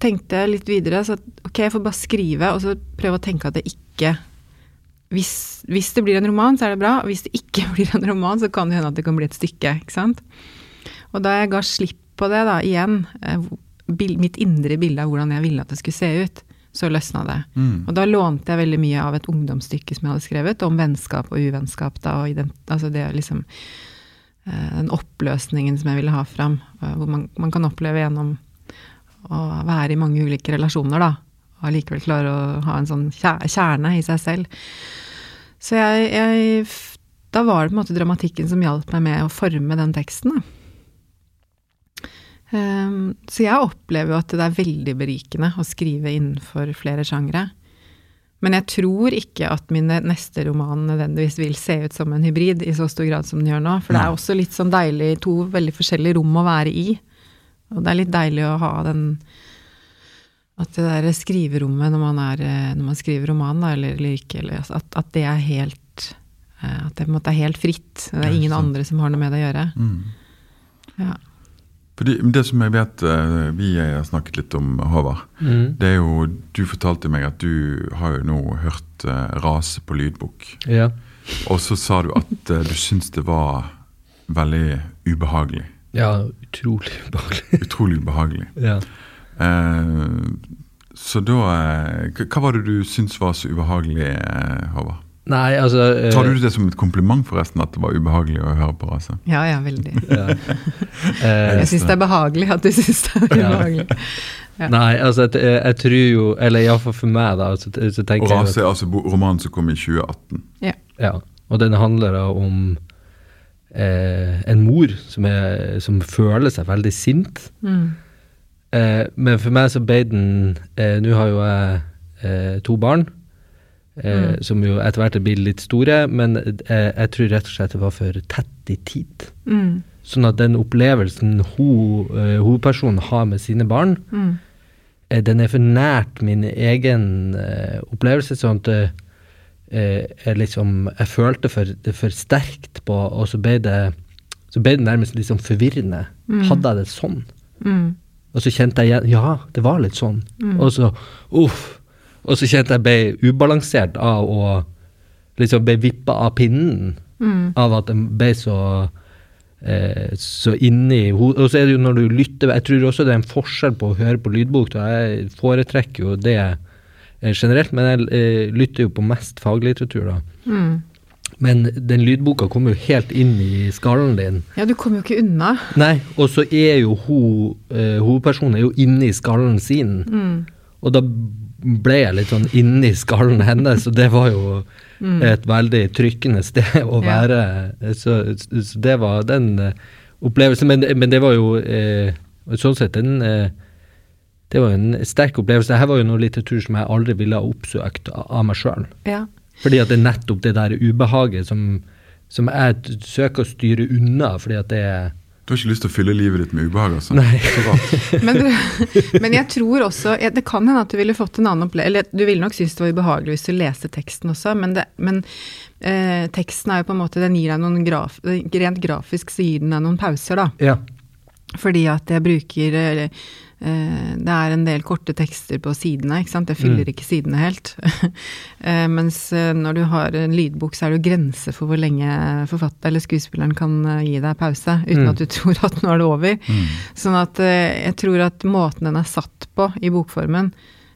tenkte jeg litt videre, så at ok, jeg får bare skrive, og så prøve å tenke at det ikke hvis, hvis, det blir en roman, så er det bra. Og hvis det ikke blir en roman, så kan det hende at det kan bli et stykke. ikke sant? Og da jeg ga slipp på det, da, igjen, eh, mitt indre bilde av hvordan jeg ville at det skulle se ut, så løsna det. Mm. Og da lånte jeg veldig mye av et ungdomsstykke som jeg hadde skrevet, om vennskap og uvennskap. da, og den, altså det liksom eh, Den oppløsningen som jeg ville ha fram. Eh, hvor man, man kan oppleve gjennom å være i mange ulike relasjoner, da. Og allikevel klare å ha en sånn kjerne i seg selv. Så jeg, jeg, Da var det på en måte dramatikken som hjalp meg med å forme den teksten, da. Um, så jeg opplever jo at det er veldig berikende å skrive innenfor flere sjangre. Men jeg tror ikke at min neste roman nødvendigvis vil se ut som en hybrid i så stor grad som den gjør nå. For det er også litt sånn deilig, to veldig forskjellige rom å være i. Og det er litt deilig å ha den At det der skriverommet når man, er, når man skriver roman, da, eller, eller eller, at, at, det er helt eh, At det på en måte er helt fritt. Det er ingen andre som har noe med det å gjøre. Mm. Ja. Fordi, det som jeg vet eh, vi har snakket litt om, Håvard, mm. det er jo Du fortalte meg at du har jo nå hørt uh, Rase på lydbok. Ja. Og så sa du at uh, du syntes det var veldig ubehagelig. Ja, utrolig ubehagelig. utrolig ubehagelig. Ja. Uh, så da Hva var det du syntes var så ubehagelig, Håvard? Nei, altså uh, Tar du det som et kompliment, forresten, at det var ubehagelig å høre på rase? Ja, ja, veldig. ja. Uh, jeg syns det er behagelig at du syns det er ubehagelig. Ja. Nei, altså, jeg, jeg, tror jo Eller iallfall for meg, da. Så, så og Rase er altså romanen som kom i 2018. Ja. ja. Og den handler da om eh, en mor som, er, som, føler seg veldig sint. Mm. Eh, men for meg så ble den eh, Nå har jo jeg to barn. Eh, mm. som jo etter hvert blir litt store, men eh, jeg tror rett og slett det var for tett i tid. Mm. Sånn at den opplevelsen ho, eh, hovedpersonen har med sine barn, mm. Den er for nært min egen opplevelse. sånn at jeg liksom Jeg følte for, det for sterkt på, og så ble det så ble det nærmest litt sånn forvirrende. Mm. Hadde jeg det sånn? Mm. Og så kjente jeg igjen Ja, det var litt sånn. Mm. Og så uff og så kjente jeg ble ubalansert av å liksom ble vippa av pinnen. Mm. Av at jeg ble så eh, så inni Og så er det jo når du lytter Jeg tror også det er en forskjell på å høre på lydbok. Da. Jeg foretrekker jo det eh, generelt, men jeg eh, lytter jo på mest faglitteratur, da. Mm. Men den lydboka kommer jo helt inn i skallen din. Ja, du kommer jo ikke unna. Nei, og så er jo hun, eh, hovedpersonen er jo inni skallen sin. Mm. Og da ble jeg litt sånn inni skallen hennes, og det var jo et veldig trykkende sted å Mm. Ja. være. Så, så det var den eh, opplevelsen. Men, men det var jo eh, sånn sett en eh, Det var en sterk opplevelse. Dette var jo noe litteratur som jeg aldri ville ha oppsøkt av, av meg sjøl. Ja. Fordi at det er nettopp det der ubehaget som, som jeg søker å styre unna, fordi at det er Du har ikke lyst til å fylle livet ditt med ubehag? altså? Nei. Men, du, men jeg tror også ja, Det kan hende at du ville fått en annen opplevelse Eller du ville nok synes det var ubehagelig hvis du leste teksten også, men, det, men eh, teksten er jo på en måte Den gir deg noen graf, Rent grafisk så gir den deg noen pauser, da. Ja. Fordi at jeg bruker eh, Det er en del korte tekster på sidene, ikke sant. Det fyller Mm. ikke sidene helt. Eh, Mens eh, når du har en lydbok, så er det jo grenser for hvor lenge forfatter eller skuespilleren kan eh, gi deg pause, uten Mm. at du tror at nå er det over. Sånn at eh, jeg tror at måten den er satt på i bokformen,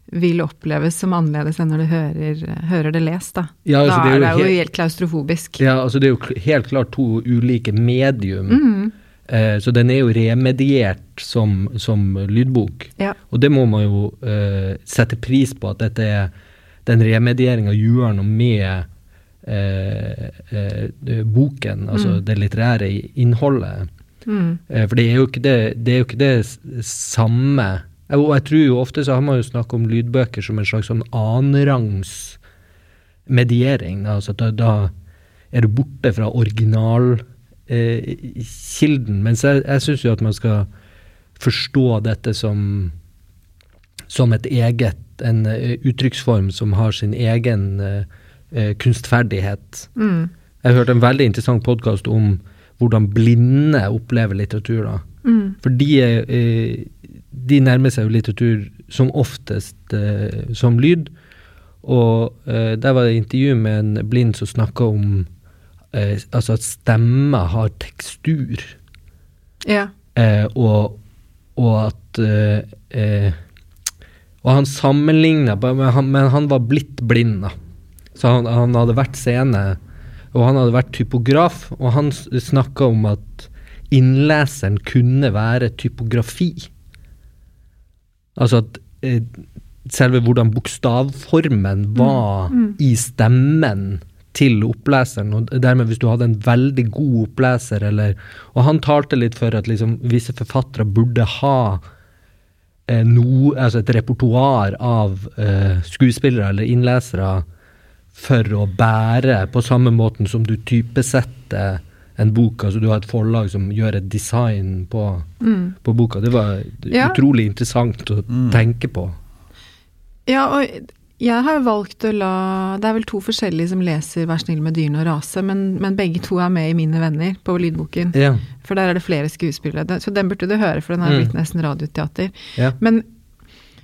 vil oppleves som annerledes enn når du hører, hører det lest, da. Ja, altså, da det er jo det jo helt- helt klaustrofobisk. Ja, altså det er jo helt klart to ulike medium. Mhm. Eh, så den er jo remediert som, som lydbok. Ja. Og det må man jo eh, sette pris på, at dette er den remedieringa gjør noe med eh, eh, boken, altså Mm. det litterære innholdet. Mm. Eh, for det er det, det, er jo ikke det samme Og jeg tror jo ofte så har man jo snakket om lydbøker som en slags sånn annenrangs mediering. Altså da, da er du borte fra originalkilden. Eh, kilden. mens jeg, jeg syns jo at man skal forstå dette som som et eget, en eh, uttrykksform som har sin egen eh, eh, kunstferdighet. Mm. Jeg hørte en veldig interessant podkast om hvordan blinde opplever litteratur. da. Mm. For de, eh, de nærmer seg jo litteratur som oftest eh, som lyd. Og der var det intervju med en blind som snakka om eh, altså at stemmer har tekstur. Ja. Eh, og, og at eh, eh, Og han sammenligna men, han- men han var blitt blind, da. Så han, han hadde vært scene, og han hadde vært typograf, og han snakka om at innleseren kunne være typografi. Altså at eh, selve hvordan bokstavformen var i stemmen til oppleseren, og dermed hvis du hadde en veldig god oppleser, eller Og han talte litt for at liksom visse forfattere burde ha eh, no, altså et repertoar av eh, skuespillere eller innlesere for å bære på samme måten som du typesetter en bok. Altså du har et forlag som gjør et design på, på boka. Det var Ja. utrolig interessant å tenke på. Ja, og jeg har valgt å la Det er vel to forskjellige som leser 'Vær snill med dyrene og rase', men, men begge to er med i Mine venner på lydboken. Ja. For der er det flere skuespillere. Så den burde du høre, for den har Mm. blitt nesten radioteater. Ja. Men,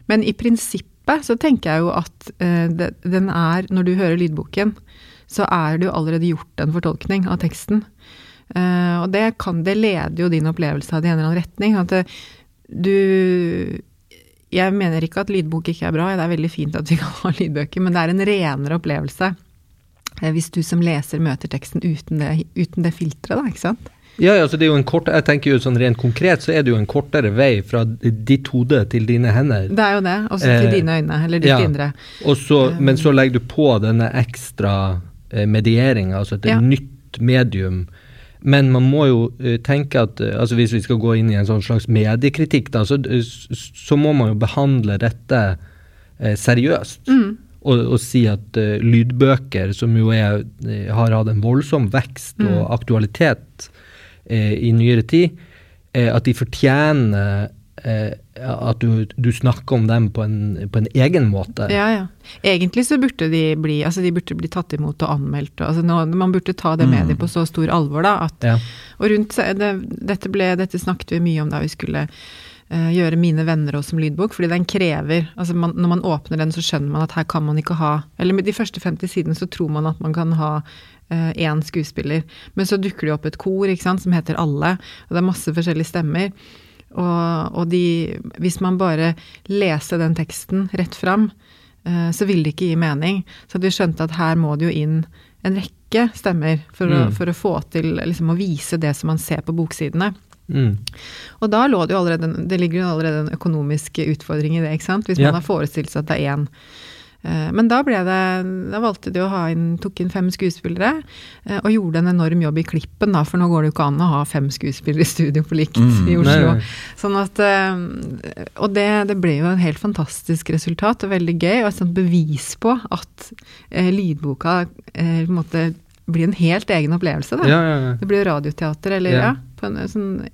men i prinsippet så tenker jeg jo at uh, den er Når du hører lydboken, så er det jo allerede gjort en fortolkning av teksten. Uh, og det, kan, det leder jo din opplevelse av det i en eller annen retning. At det, du Jeg mener ikke at lydbok ikke er bra, det er veldig fint at vi kan ha lydbøker, men det er en renere opplevelse eh, hvis du som leser møter teksten uten det, uten det filteret, da, ikke sant? Ja, ja, så det er jo en kort, jeg tenker jo sånn Rent konkret så er det jo en kortere vei fra ditt hode til dine hender. Det er jo det, også til Eh, dine øyne, eller ditt ja. indre. Og så, Um, men så legger du på denne ekstra eh, medieringa, altså et Ja. nytt medium. Men man må jo eh, tenke at eh, altså hvis vi skal gå inn i en sånn slags mediekritikk, da, så, eh, så må man jo behandle dette seriøst. Mm. Og, og si at lydbøker, som jo er, har hatt en voldsom vekst Mm. og aktualitet eh, i nyere tid, at de fortjener at du, du snakker om dem på en, på en egen måte. Ja, ja. Egentlig så burde de bli, altså de burde bli tatt imot og anmeldt. Altså nå, man burde ta det med dem på så stor alvor, da. At, Ja. Og rundt det, dette, ble, dette snakket vi mye om da vi skulle uh, gjøre Mine venner også som lydbok, fordi den krever altså man, Når man åpner den, så skjønner man at her kan man ikke ha Eller med de første 50 sidene så tror man at man kan ha én skuespiller, men så dukker det opp et kor ikke sant, som heter Alle, og det er masse forskjellige stemmer. Og, og de, hvis man bare leser den teksten rett fram, eh, så vil det ikke gi mening. Så vi skjønte at her må det jo inn en rekke stemmer for, å, Mm. for å få til liksom, å vise det som man ser på boksidene. Mm. Og da lå det jo allerede Det ligger jo allerede en økonomisk utfordring i det, ikke sant. Hvis Ja. man har forestilt seg at det er én. Eh, Men da ble det Da valgte de å ha inn Tok inn fem skuespillere, eh, og gjorde en enorm jobb i klippen, da, for nå går det jo ikke an å ha fem skuespillere i studio på likt Mm. i Oslo. nei. Sånn at eh, Og det, det ble jo en helt fantastisk resultat, og veldig gøy, og et sånt bevis på at eh, lydboka eh, på en måte blir en helt egen opplevelse, da. Ja, ja, ja. Det blir jo radioteater, eller Ja. ja. på en, sånn,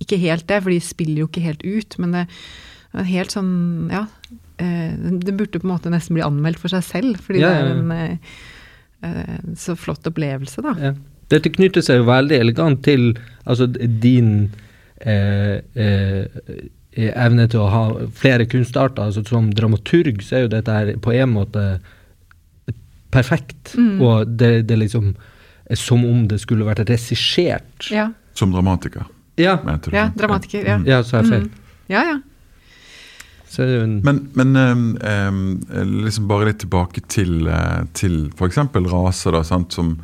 ikke helt det, for de spiller jo ikke helt ut, men det er helt sånn Ja. Eh, det burde på en måte nesten bli anmeldt for seg selv, fordi Ja, det ja, er en eh, eh, så flott opplevelse, da. Ja. Dette knytter seg jo veldig elegant til altså, din eh, eh, evne til å ha flere kunstarter. Altså, som dramaturg så er jo dette her på en måte perfekt. Mm. Og det, det er liksom er som om det skulle vært regissert. Ja, Som dramatiker, Ja, mente du? ja dramatiker. Ja. Mm. ja så er jeg feil. Mm. ja, ja. Så er det jo en Men, men um, ehm, liksom bare litt tilbake til, uh, til f.eks. raser, da, sant, som,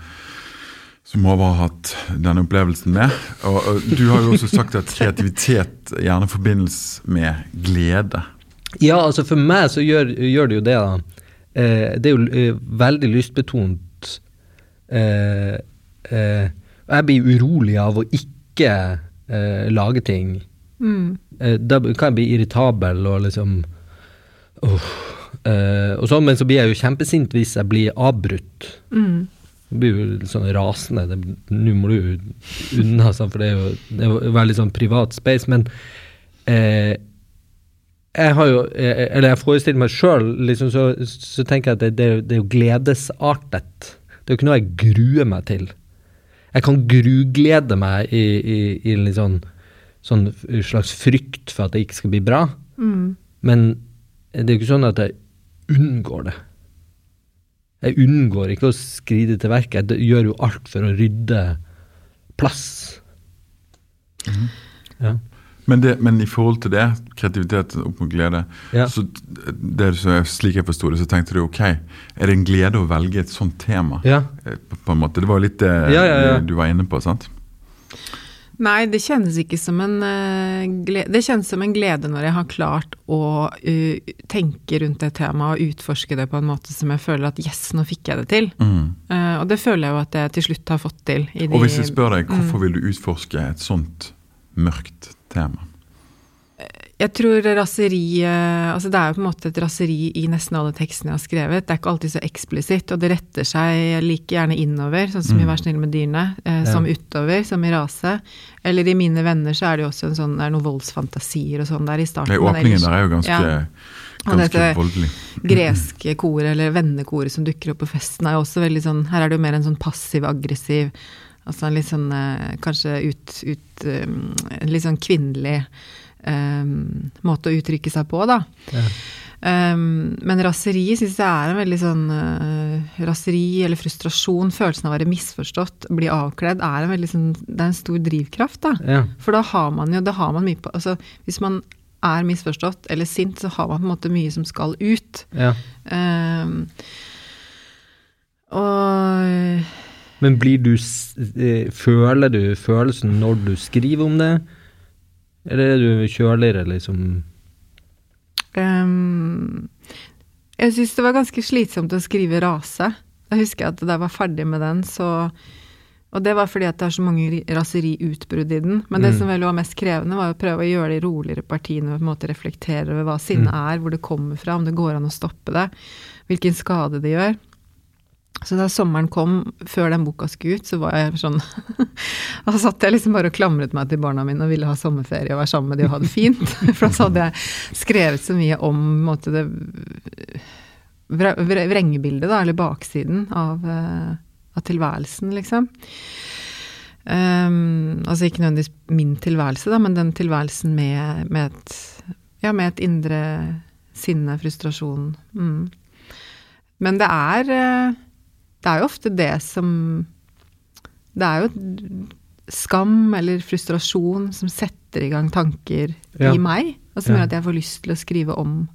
som Håvard har hatt denne opplevelsen med. Og, og Du har jo også sagt at kreativitet gjerne forbindes med glede. Ja, altså for meg så gjør, gjør det jo det, da. Eh, det er jo eh, veldig lystbetont. Eh, eh, jeg blir urolig av å ikke eh, lage ting. Mm. Eh, da kan jeg bli irritabel og liksom eh, og sånn, Men så blir jeg jo kjempesint hvis jeg blir avbrutt. Mm. Jeg blir jo sånn rasende. det- Nå må du unna, sånn, for det er jo det er jo veldig sånn privat space. Men eh, jeg har jo eh, Eller jeg forestiller meg sjøl, liksom, så, så tenker jeg at det, det, er jo- det er jo gledesartet. Det er jo ikke noe jeg gruer meg til. Jeg kan gruglede meg i, i, i litt sånn, sånn slags frykt for at det ikke skal bli bra. Mm. Men det er jo ikke sånn at jeg unngår det. Jeg unngår ikke å skride til verket. Jeg gjør jo alt for å rydde plass. Ja. Men, det, men i forhold til det, kreativitet opp mot glede, Ja. så det så slik jeg forsto det, så tenkte du ok, er det en glede å velge et sånt tema? ja. Eh, På, på en måte, Det var jo litt det Ja, ja, ja. du var inne på, sant? Nei, det kjennes ikke som en eh, glede Det kjennes som en glede når jeg har klart å eh, tenke rundt det temaet og utforske det på en måte som jeg føler at yes, nå fikk jeg det til. Mm. Eh, og det føler jeg jo at jeg til slutt har fått til. Og hvis jeg spør deg, Mm. hvorfor vil du utforske et sånt mørkt tema? Jeg tror raseri eh, Altså det er jo på en måte et raseri i nesten alle tekstene jeg har skrevet. Det er ikke alltid så eksplisitt, og det retter seg like gjerne innover, sånn som i Mm. Vær snill med dyrene, eh, som utover, som i Rase. Eller i Mine venner så er det jo også en sånn, det er noen voldsfantasier og sånn der i starten. Det er åpningen der er jo ganske, Ja. Og ganske dette- greske koret, eller vennekoret som dukker opp på festen, er jo også veldig sånn Her er det jo mer en sånn passiv-aggressiv Altså en litt sånn eh, Kanskje ut, ut um, En litt sånn kvinnelig um, måte å uttrykke seg på, da. Ja. Um, men raseri syns jeg er en veldig sånn uh, Raseri eller frustrasjon, følelsen av å være misforstått, bli avkledd, er en veldig sånn Det er en stor drivkraft, da. Ja. For da har man jo, da har man mye på Altså hvis man er misforstått eller sint, så har man på en måte mye som skal ut. ja. Um, og Men blir du eh, Føler du følelsen når du skriver om det? Eller er du kjøligere, liksom? Um, Jeg syns det var ganske slitsomt å skrive rase. Jeg husker at da jeg var ferdig med den, så Og det var fordi at det er så mange ri- raseriutbrudd i den. Men det Mm. som vel var mest krevende, var å prøve å gjøre de roligere partiene og på en måte reflektere over hva sinne er, hvor det kommer fra, om det går an å stoppe det, hvilken skade det gjør. Så da sommeren kom, før den boka skulle ut, så var jeg sånn Da satt jeg liksom bare og klamret meg til barna mine og ville ha sommerferie og være sammen med de og ha det fint. For da hadde jeg skrevet så mye om på måte, det vre- vre- vrengebildet, da, eller baksiden av, eh, av tilværelsen, liksom. Um, altså ikke nødvendigvis min tilværelse, da, men den tilværelsen med, med, et, ja, med et indre sinne, frustrasjon. Mm. Men det er eh, Det er jo ofte det som Det er jo skam eller frustrasjon som setter i gang tanker Ja. i meg, og som gjør at jeg får lyst til å skrive om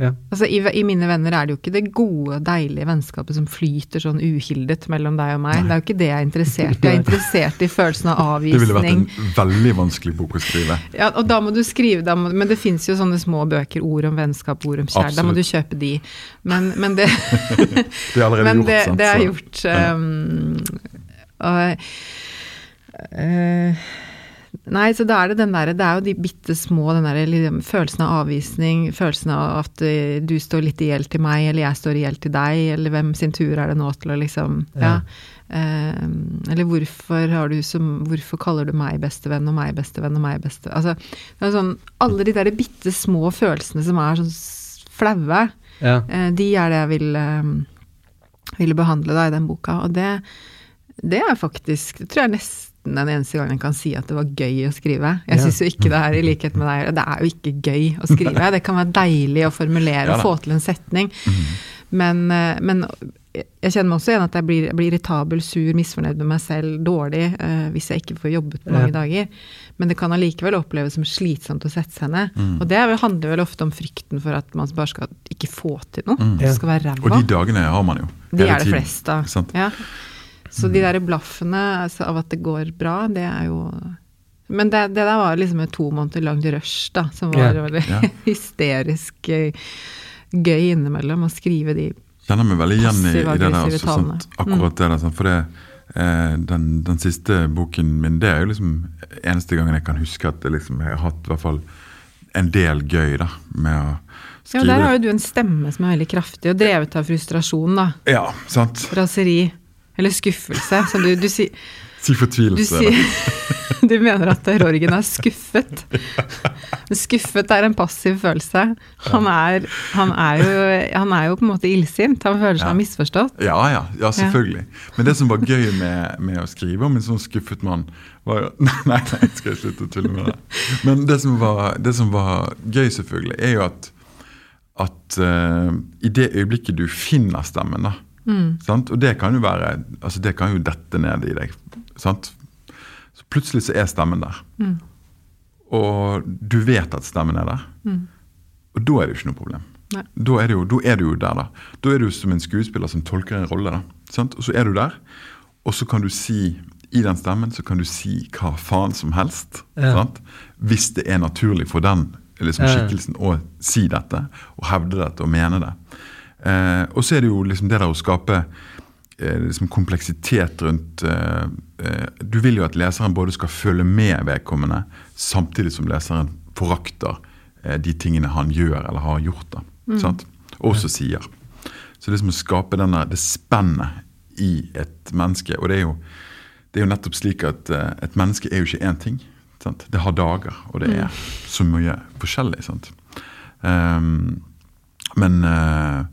Ja. Altså, i, I mine venner er det jo ikke det gode, deilige vennskapet som flyter sånn uhildet mellom deg og meg. Det er jo ikke det jeg er interessert i. Jeg er interessert i følelsen av avvisning. Det ville vært en veldig vanskelig bok å skrive. Ja, og da må du skrive, må, men det fins jo sånne små bøker, ord om vennskap, ord om kjærlighet. Da må du kjøpe de. Men, men det, Det er allerede men gjort, det, sant? det er gjort. Um, og, eh, Nei, så da er det den derre Det er jo de bitte små, den derre liksom, følelsen av avvisning, følelsen av at eh, du står litt i gjeld til meg, eller jeg står i gjeld til deg, eller hvem sin tur er det nå til å liksom Ja. Eh, eller hvorfor har du som Hvorfor kaller du meg bestevenn og meg bestevenn og meg beste... Altså, det er sånn Alle de der bitte små følelsene som er sånn flaue, Ja. eh, de er det jeg vil eh, ville behandle da i den boka. Og det, det er faktisk Det tror jeg er nesten den eneste gangen jeg kan si at det var gøy å skrive. Jeg Ja. syns jo ikke det er i likhet med deg. Det er jo ikke gøy å skrive. Det kan være deilig å formulere Ja og få til en setning. Men, eh, men jeg kjenner meg også igjen at jeg blir, jeg blir irritabel, sur, misfornøyd med meg selv, dårlig, uh, hvis jeg ikke får jobbet på mange Ja. dager. Men det kan allikevel oppleves som slitsomt å sette seg ned. Mm. Og det er handler vel ofte om frykten for at man bare skal ikke få til noe. Mm. Det skal være ræva. Og de dagene har man jo. De er det flest av. Ja. Så de der blaffene altså, av at det går bra, det er jo Men det, det der var liksom et to måneder langt rush, da, som var yeah. veldig yeah. hysterisk eh, gøy innimellom å skrive de kjenner meg veldig igjen i, i det der. Også, sant? Akkurat det der. Sant? For det, eh, den, den siste boken min, det er jo liksom eneste gangen jeg kan huske at det liksom, jeg har hatt i hvert fall en del gøy da, med å skrive. Ja, der har jo du en stemme som er veldig kraftig, og drevet av frustrasjon, da. Ja, sant. Raseri. Eller skuffelse, som du, du sier. Si fortvilelse. Du, si, du mener at Rorgen er skuffet. Skuffet er en passiv følelse. Han er, han er, jo, han er jo på en måte illsint. Han føler seg Ja. misforstått. Ja, ja, ja, selvfølgelig. Men det som var gøy med, med å skrive om en sånn skuffet mann, var jo Nei, nei, skal jeg slutte å tulle med det. Men det som var, det som var gøy, selvfølgelig, er jo at, at uh, i det øyeblikket du finner stemmen, da sant? Og det kan jo være altså Det kan jo dette ned i deg. Sant? Så plutselig så er stemmen der. Og du vet at stemmen er der. Og da er det jo ikke noe problem. Da er, det jo, da er du jo der, da. Da er du som en skuespiller som tolker en rolle. da. Sant? Og så er du der, og så kan du si i den stemmen så kan du si hva faen som helst. Ja. Sant? Hvis det er naturlig for den liksom, Ja. skikkelsen å si dette, og hevde dette og mene det. Eh, og så er det jo liksom det der å skape eh, liksom kompleksitet rundt eh, eh, Du vil jo at leseren både skal følge med vedkommende, samtidig som leseren forakter eh, de tingene han gjør eller har gjort. da, sant? Og også sier. Så liksom å skape denne, det spennet i et menneske Og det er jo, det er jo nettopp slik at eh, et menneske er jo ikke én ting. Sant? Det har dager, og det er så mye forskjellig. sant? Ehm, men eh,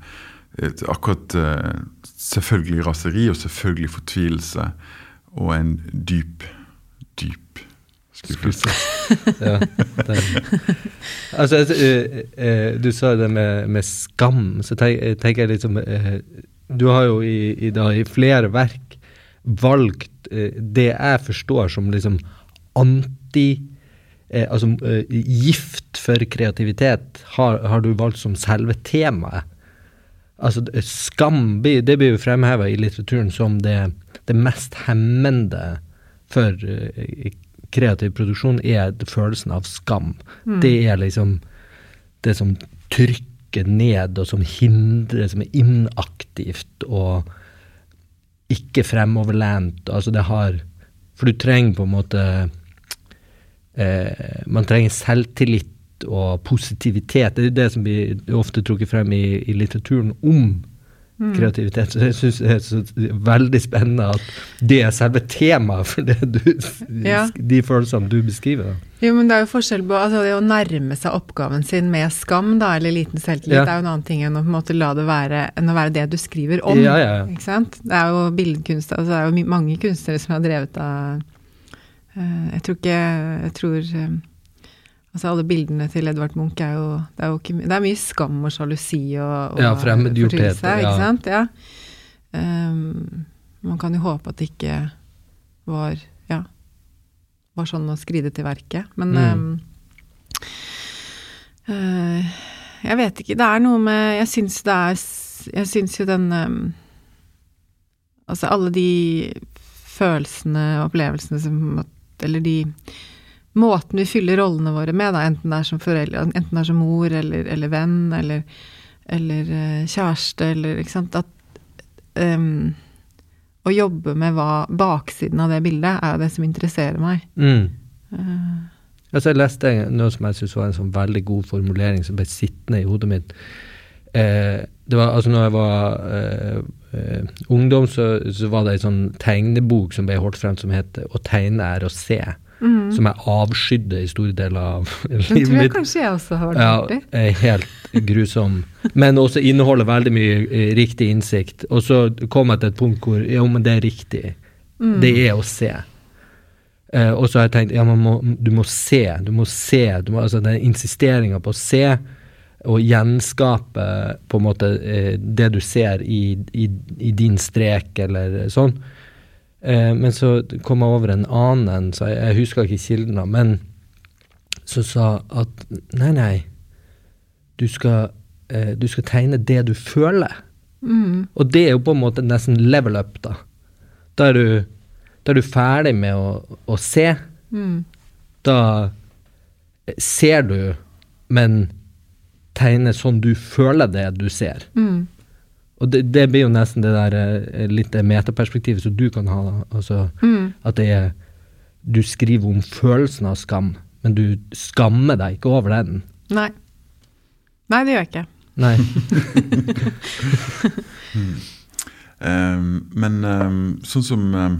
akkurat eh, Selvfølgelig raseri og selvfølgelig fortvilelse og en dyp, dyp skuffelse. ja, altså, Altså, du sa det med, med skam, så tenk, tenker jeg liksom Du har jo i, i, da, i flere verk valgt det jeg forstår som liksom anti eh, Altså eh, gift for kreativitet har, har du valgt som selve temaet. Altså, skam det blir jo fremheva i litteraturen som det, det mest hemmende for eh, kreativ produksjon, er følelsen av skam. Det er liksom det som trykker ned, og som hindrer, som er inaktivt og ikke fremoverlent. Altså, det har For du trenger på en måte eh, Man trenger selvtillit og positivitet. Det er det som blir ofte trukket frem i, i litteraturen om kreativitet. Så jeg syns det er så veldig spennende at det er selve temaet for det du, Ja. de følelsene du beskriver. Jo, men det er jo forskjell på altså, det å nærme seg oppgaven sin med skam, da, eller liten selvtillit, Ja. det er jo en annen ting enn å på en måte la det være, enn å være det du skriver om. Ja, ja, ja. Ikke sant? Det er jo billedkunst, altså, det er jo mange kunstnere som har drevet av Jeg tror ikke Jeg tror eh, Altså Alle bildene til Edvard Munch er jo Det er, jo ikke, det er mye skam og sjalusi og, og Ja, fremmedgjorthet, ja. Ikke sant? Ja. Um, man kan jo håpe at det ikke var Ja, var sånn å skride til verket. Men Mm. um, uh, Jeg vet ikke. Det er noe med Jeg syns det er Jeg syns jo den um, Altså alle de følelsene og opplevelsene som Eller de Måten vi fyller rollene våre med, da, enten det er som foreldre, enten det er som mor eller, eller venn eller, eller uh, kjæreste eller Ikke sant. At um, å jobbe med hva baksiden av det bildet, er jo det som interesserer meg. Mm. Uh, Altså, jeg leste noe som jeg syntes var en sånn veldig god formulering som ble sittende i hodet mitt. Eh, det var, altså når jeg var eh, eh, ungdom, så, så, var det ei sånn tegnebok som ble holdt frem som het 'Å tegne er å se'. Mm. Som jeg avskydde i store deler av livet mitt. Den tror jeg kanskje jeg også har vært borti. Ja, helt grusom. Men også inneholder veldig mye eh, riktig innsikt. Og så kom jeg til et punkt hvor jo, men det er riktig. Mm. Det er å se. Uh, og så har jeg tenkt ja, må, du må se. Du må se. Du må, altså den insisteringa på å se og gjenskape på en måte uh, det du ser i, i, i, din strek eller sånn. Uh, men så kom jeg over en annen så jeg, jeg husker ikke kilden, men som sa at nei, nei, du skal, du skal tegne det du føler. Mm. Og det er jo på en måte nesten level up, da. Da er du da er du ferdig med å, å se. Mm. Da ser du, men tegner sånn du føler det du ser. Mm. Og det, det, blir jo nesten det der eh, litt metaperspektivet som du kan ha. Altså, mm. At det er Du skriver om følelsen av skam, men du skammer deg ikke over den. Nei. Nei, det gjør jeg ikke. Nei. um, men um, sånn som um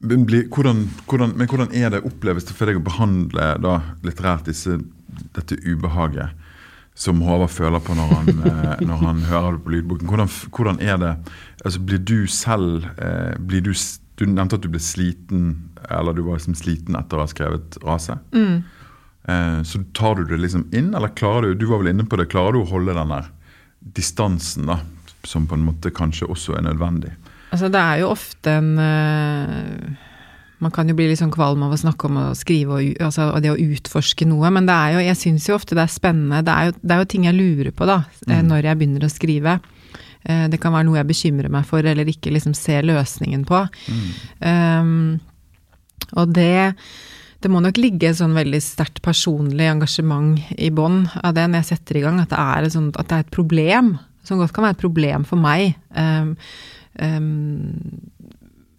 Eh, hvordan, hvordan, men hvordan er det oppleves det for deg å behandle da, litterært disse, dette ubehaget som Håvard føler på når han, eh, når han hører det på lydboken? Hvordan, hvordan, er det altså Blir du selv eh, blir du, du, nevnte at du ble sliten eller du var liksom sliten etter å ha skrevet 'Rase'. Mm. Eh, så tar du det liksom inn, eller klarer du du var vel inne på det, klarer du å holde den der distansen da, som på en måte kanskje også er nødvendig? Altså, det er jo ofte en uh, Man kan jo bli litt sånn kvalm av å snakke om å skrive og, altså, og det å utforske noe, men det er jo, jeg syns jo ofte det er spennende. Det er, jo, det er jo ting jeg lurer på, da, eh, mm. når jeg begynner å skrive. Uh, det kan være noe jeg bekymrer meg for, eller ikke liksom ser løsningen på. Mm. Um, og det det må nok ligge et sånn veldig sterkt personlig engasjement i bånn av det når jeg setter i gang, at det er et, sånt, at det er et problem. Som godt kan være et problem for meg. Um, Um,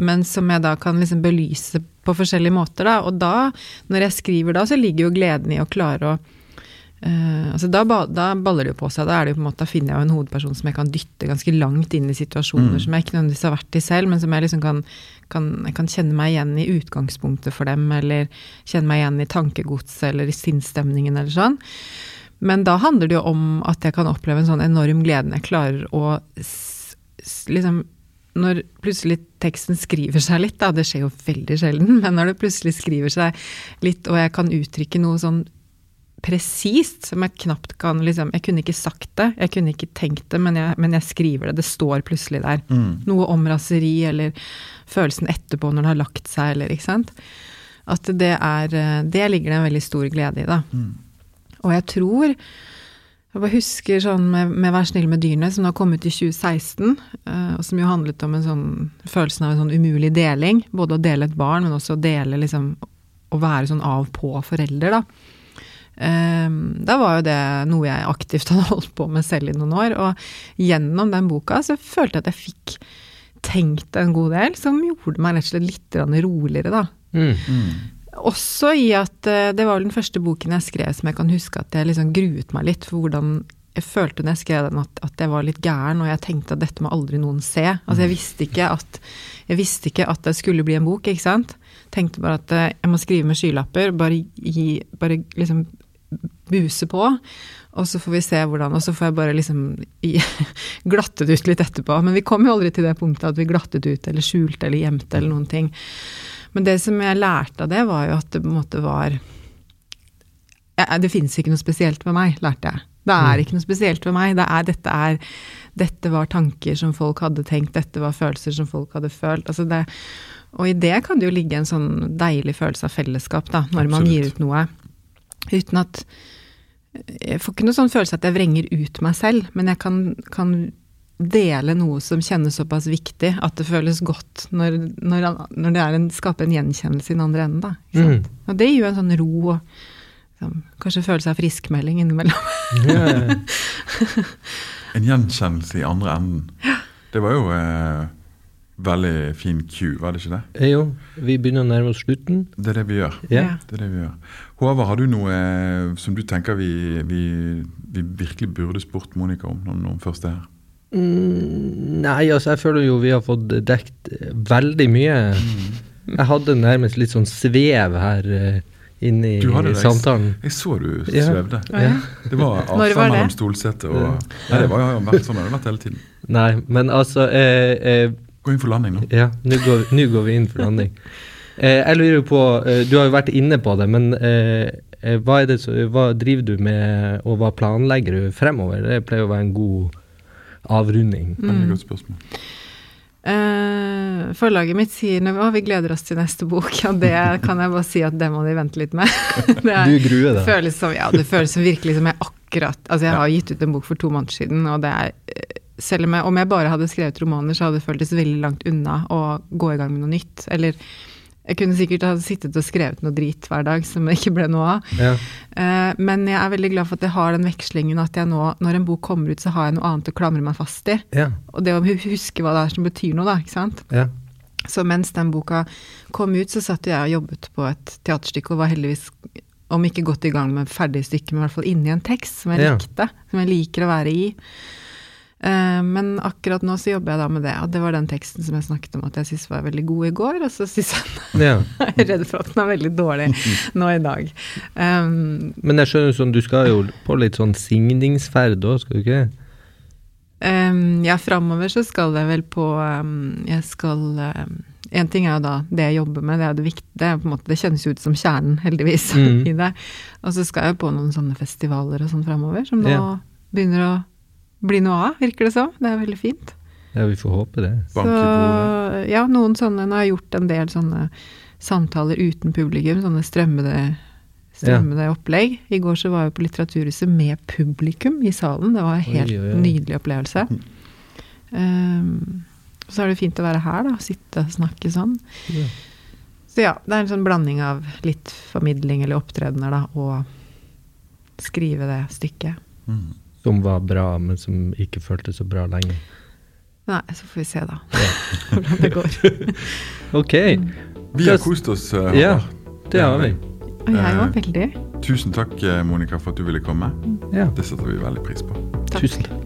men som jeg da kan liksom belyse på forskjellige måter, da. Og da, når jeg skriver da, så ligger jo gleden i å klare å uh, altså da, da, baller det jo på seg. Da, det jo på måte, da finner jeg jo en hovedperson som jeg kan dytte ganske langt inn i situasjoner mm. som jeg ikke nødvendigvis har vært i selv, men som jeg liksom kan, kan, jeg kan kjenne meg igjen i utgangspunktet for dem, eller kjenne meg igjen i tankegodset eller i sinnsstemningen eller sånn. Men da handler det jo om at jeg kan oppleve en sånn enorm glede når jeg klarer å liksom når plutselig teksten skriver seg litt, da, det skjer jo veldig sjelden, men når det plutselig skriver seg litt, og jeg kan uttrykke noe sånn presist som jeg knapt kan liksom Jeg kunne ikke sagt det, jeg kunne ikke tenkt det, men jeg, men jeg skriver det. Det står plutselig der. Mm. Noe om raseri, eller følelsen etterpå når det har lagt seg, eller ikke sant. At det er Det ligger det en veldig stor glede i, da. Mm. Og jeg tror jeg bare husker sånn med, med 'Vær snill med dyrene', som da har kommet i 2016, uh, og som jo handlet om en sånn følelsen av en sånn umulig deling. Både å dele et barn, men også å dele liksom Å være sånn av-på-forelder, da. Um, da var jo det noe jeg aktivt hadde holdt på med selv i noen år. Og gjennom den boka så følte jeg at jeg fikk tenkt en god del, som gjorde meg rett og slett litt roligere, da. Mm. Mm. Også i at eh, det var vel den første boken jeg skrev som jeg kan huske at jeg liksom gruet meg litt for hvordan jeg følte når jeg skrev den at, at jeg var litt gæren, og jeg tenkte at dette må aldri noen se. Altså jeg visste ikke at, jeg visste ikke at det skulle bli en bok, ikke sant. Tenkte bare at eh, jeg må skrive med skylapper, bare gi Bare liksom buse på. Og så får vi se hvordan Og så får jeg bare liksom glattet ut litt etterpå. Men vi kom jo aldri til det punktet at vi glattet ut eller skjulte eller gjemte eller noen ting. Men det som jeg lærte av det, var jo at det på en måte var ja, Det finnes ikke noe spesielt med meg, lærte jeg. Det er mm. ikke noe spesielt ved meg. Det er, dette, er, dette var tanker som folk hadde tenkt, dette var følelser som folk hadde følt. Altså det, og i det kan det jo ligge en sånn deilig følelse av fellesskap, da, når Absolutt. man gir ut noe. Uten at Jeg får ikke noe sånn følelse at jeg vrenger ut meg selv, men jeg kan, kan dele noe som kjennes såpass viktig at det føles godt når, når, når det en, skaper en gjenkjennelse i den andre enden. Da, Mm. Og det gir jo en sånn ro og liksom, kanskje følelse av friskmelding innimellom. Ja, ja. En gjenkjennelse i andre enden. Det var jo eh, veldig fin cue, var det ikke det? Eh, Jo, vi begynner å nærme oss slutten. Det er det vi gjør. Ja. Ja. Det er det vi gjør. Håvard, har du noe eh, som du tenker vi, vi, vi virkelig burde spurt Monica om når hun først er her? Mm, nei, altså jeg føler jo vi har fått dekt eh, veldig mye. Jeg hadde nærmest litt sånn svev her uh, inne i det. samtalen. Jeg så du Ja. svevde. Å, ja. Det var avstand det? mellom stolsetet og Nei, det var jo vært sånn har det vært hele tiden. Nei, men altså eh, eh, Gå inn for landing nå. Ja, nå går, går vi inn for landing. Eh, jeg lurer jo på, eh, du har jo vært inne på det, men hva, er det, så, hva driver du med, og hva planlegger du fremover? Det pleier å være en god avrunding. Veldig Mm. godt spørsmål. Uh, forlaget mitt sier at oh, vi gleder oss til neste bok, og det kan jeg bare si at det må de vente litt med. det, er, Du gruer det deg. føles som, ja, det føles som virkelig som jeg akkurat Altså, jeg Ja. har gitt ut en bok for to måneder siden, og det er eh, selv om jeg, om jeg bare hadde skrevet romaner, så hadde det føltes veldig langt unna å gå i gang med noe nytt. Eller jeg kunne sikkert ha sittet og skrevet noe drit hver dag som det ikke ble noe av. Ja. Eh, men jeg er veldig glad for at jeg har den vekslingen at jeg nå, når en bok kommer ut, så har jeg noe annet å klamre meg fast i. Ja. Og det å huske hva det er som betyr noe, da. ikke sant? ja. Så mens den boka kom ut, så satt jeg og jobbet på et teaterstykke og var heldigvis, om ikke godt i gang med ferdig stykke, men i hvert fall inni en tekst som jeg likte. Som jeg liker å være i. Eh, men akkurat nå så jobber jeg da med det, og det var den teksten som jeg snakket om at jeg syntes var veldig god i går, og så synes jeg ja. jeg er redd for at den er veldig dårlig nå i dag. Um, Men jeg skjønner sånn, du skal jo på litt sånn signingsferd òg, skal du ikke? Um, ja, framover så skal jeg vel på um, Jeg skal um, En ting er jo da det jeg jobber med, det er jo det viktige. Det, på en måte, det kjennes jo ut som kjernen, heldigvis, Mm. i det. Og så skal jeg jo på noen sånne festivaler og sånn framover, som nå Ja. begynner å bli noe av, virker det som. Det er veldig fint. Ja, vi får håpe det. Bank i bordet. ja, noen sånne Nå har jeg gjort en del sånne samtaler uten publikum, sånne strømmede, strømmede opplegg. I går så var jeg på Litteraturhuset med publikum i salen. Det var en helt Oi, oi, oi. nydelig opplevelse. Um, så er det fint å være her, da. Sitte og snakke sånn. Ja. Så ja, det er en sånn blanding av litt formidling eller opptredener, da, og skrive det stykket. Mm. Som var bra, men som ikke føltes så bra lenger. Nei, så får vi se, da. Hvordan det går. Ok, Vi har kost oss, Uh, Ja, det har vi. Og jeg var Eh, veldig. Tusen takk, eh, Monica, for at du ville komme. Ja, Det setter vi veldig pris på. Takk. tusen takk.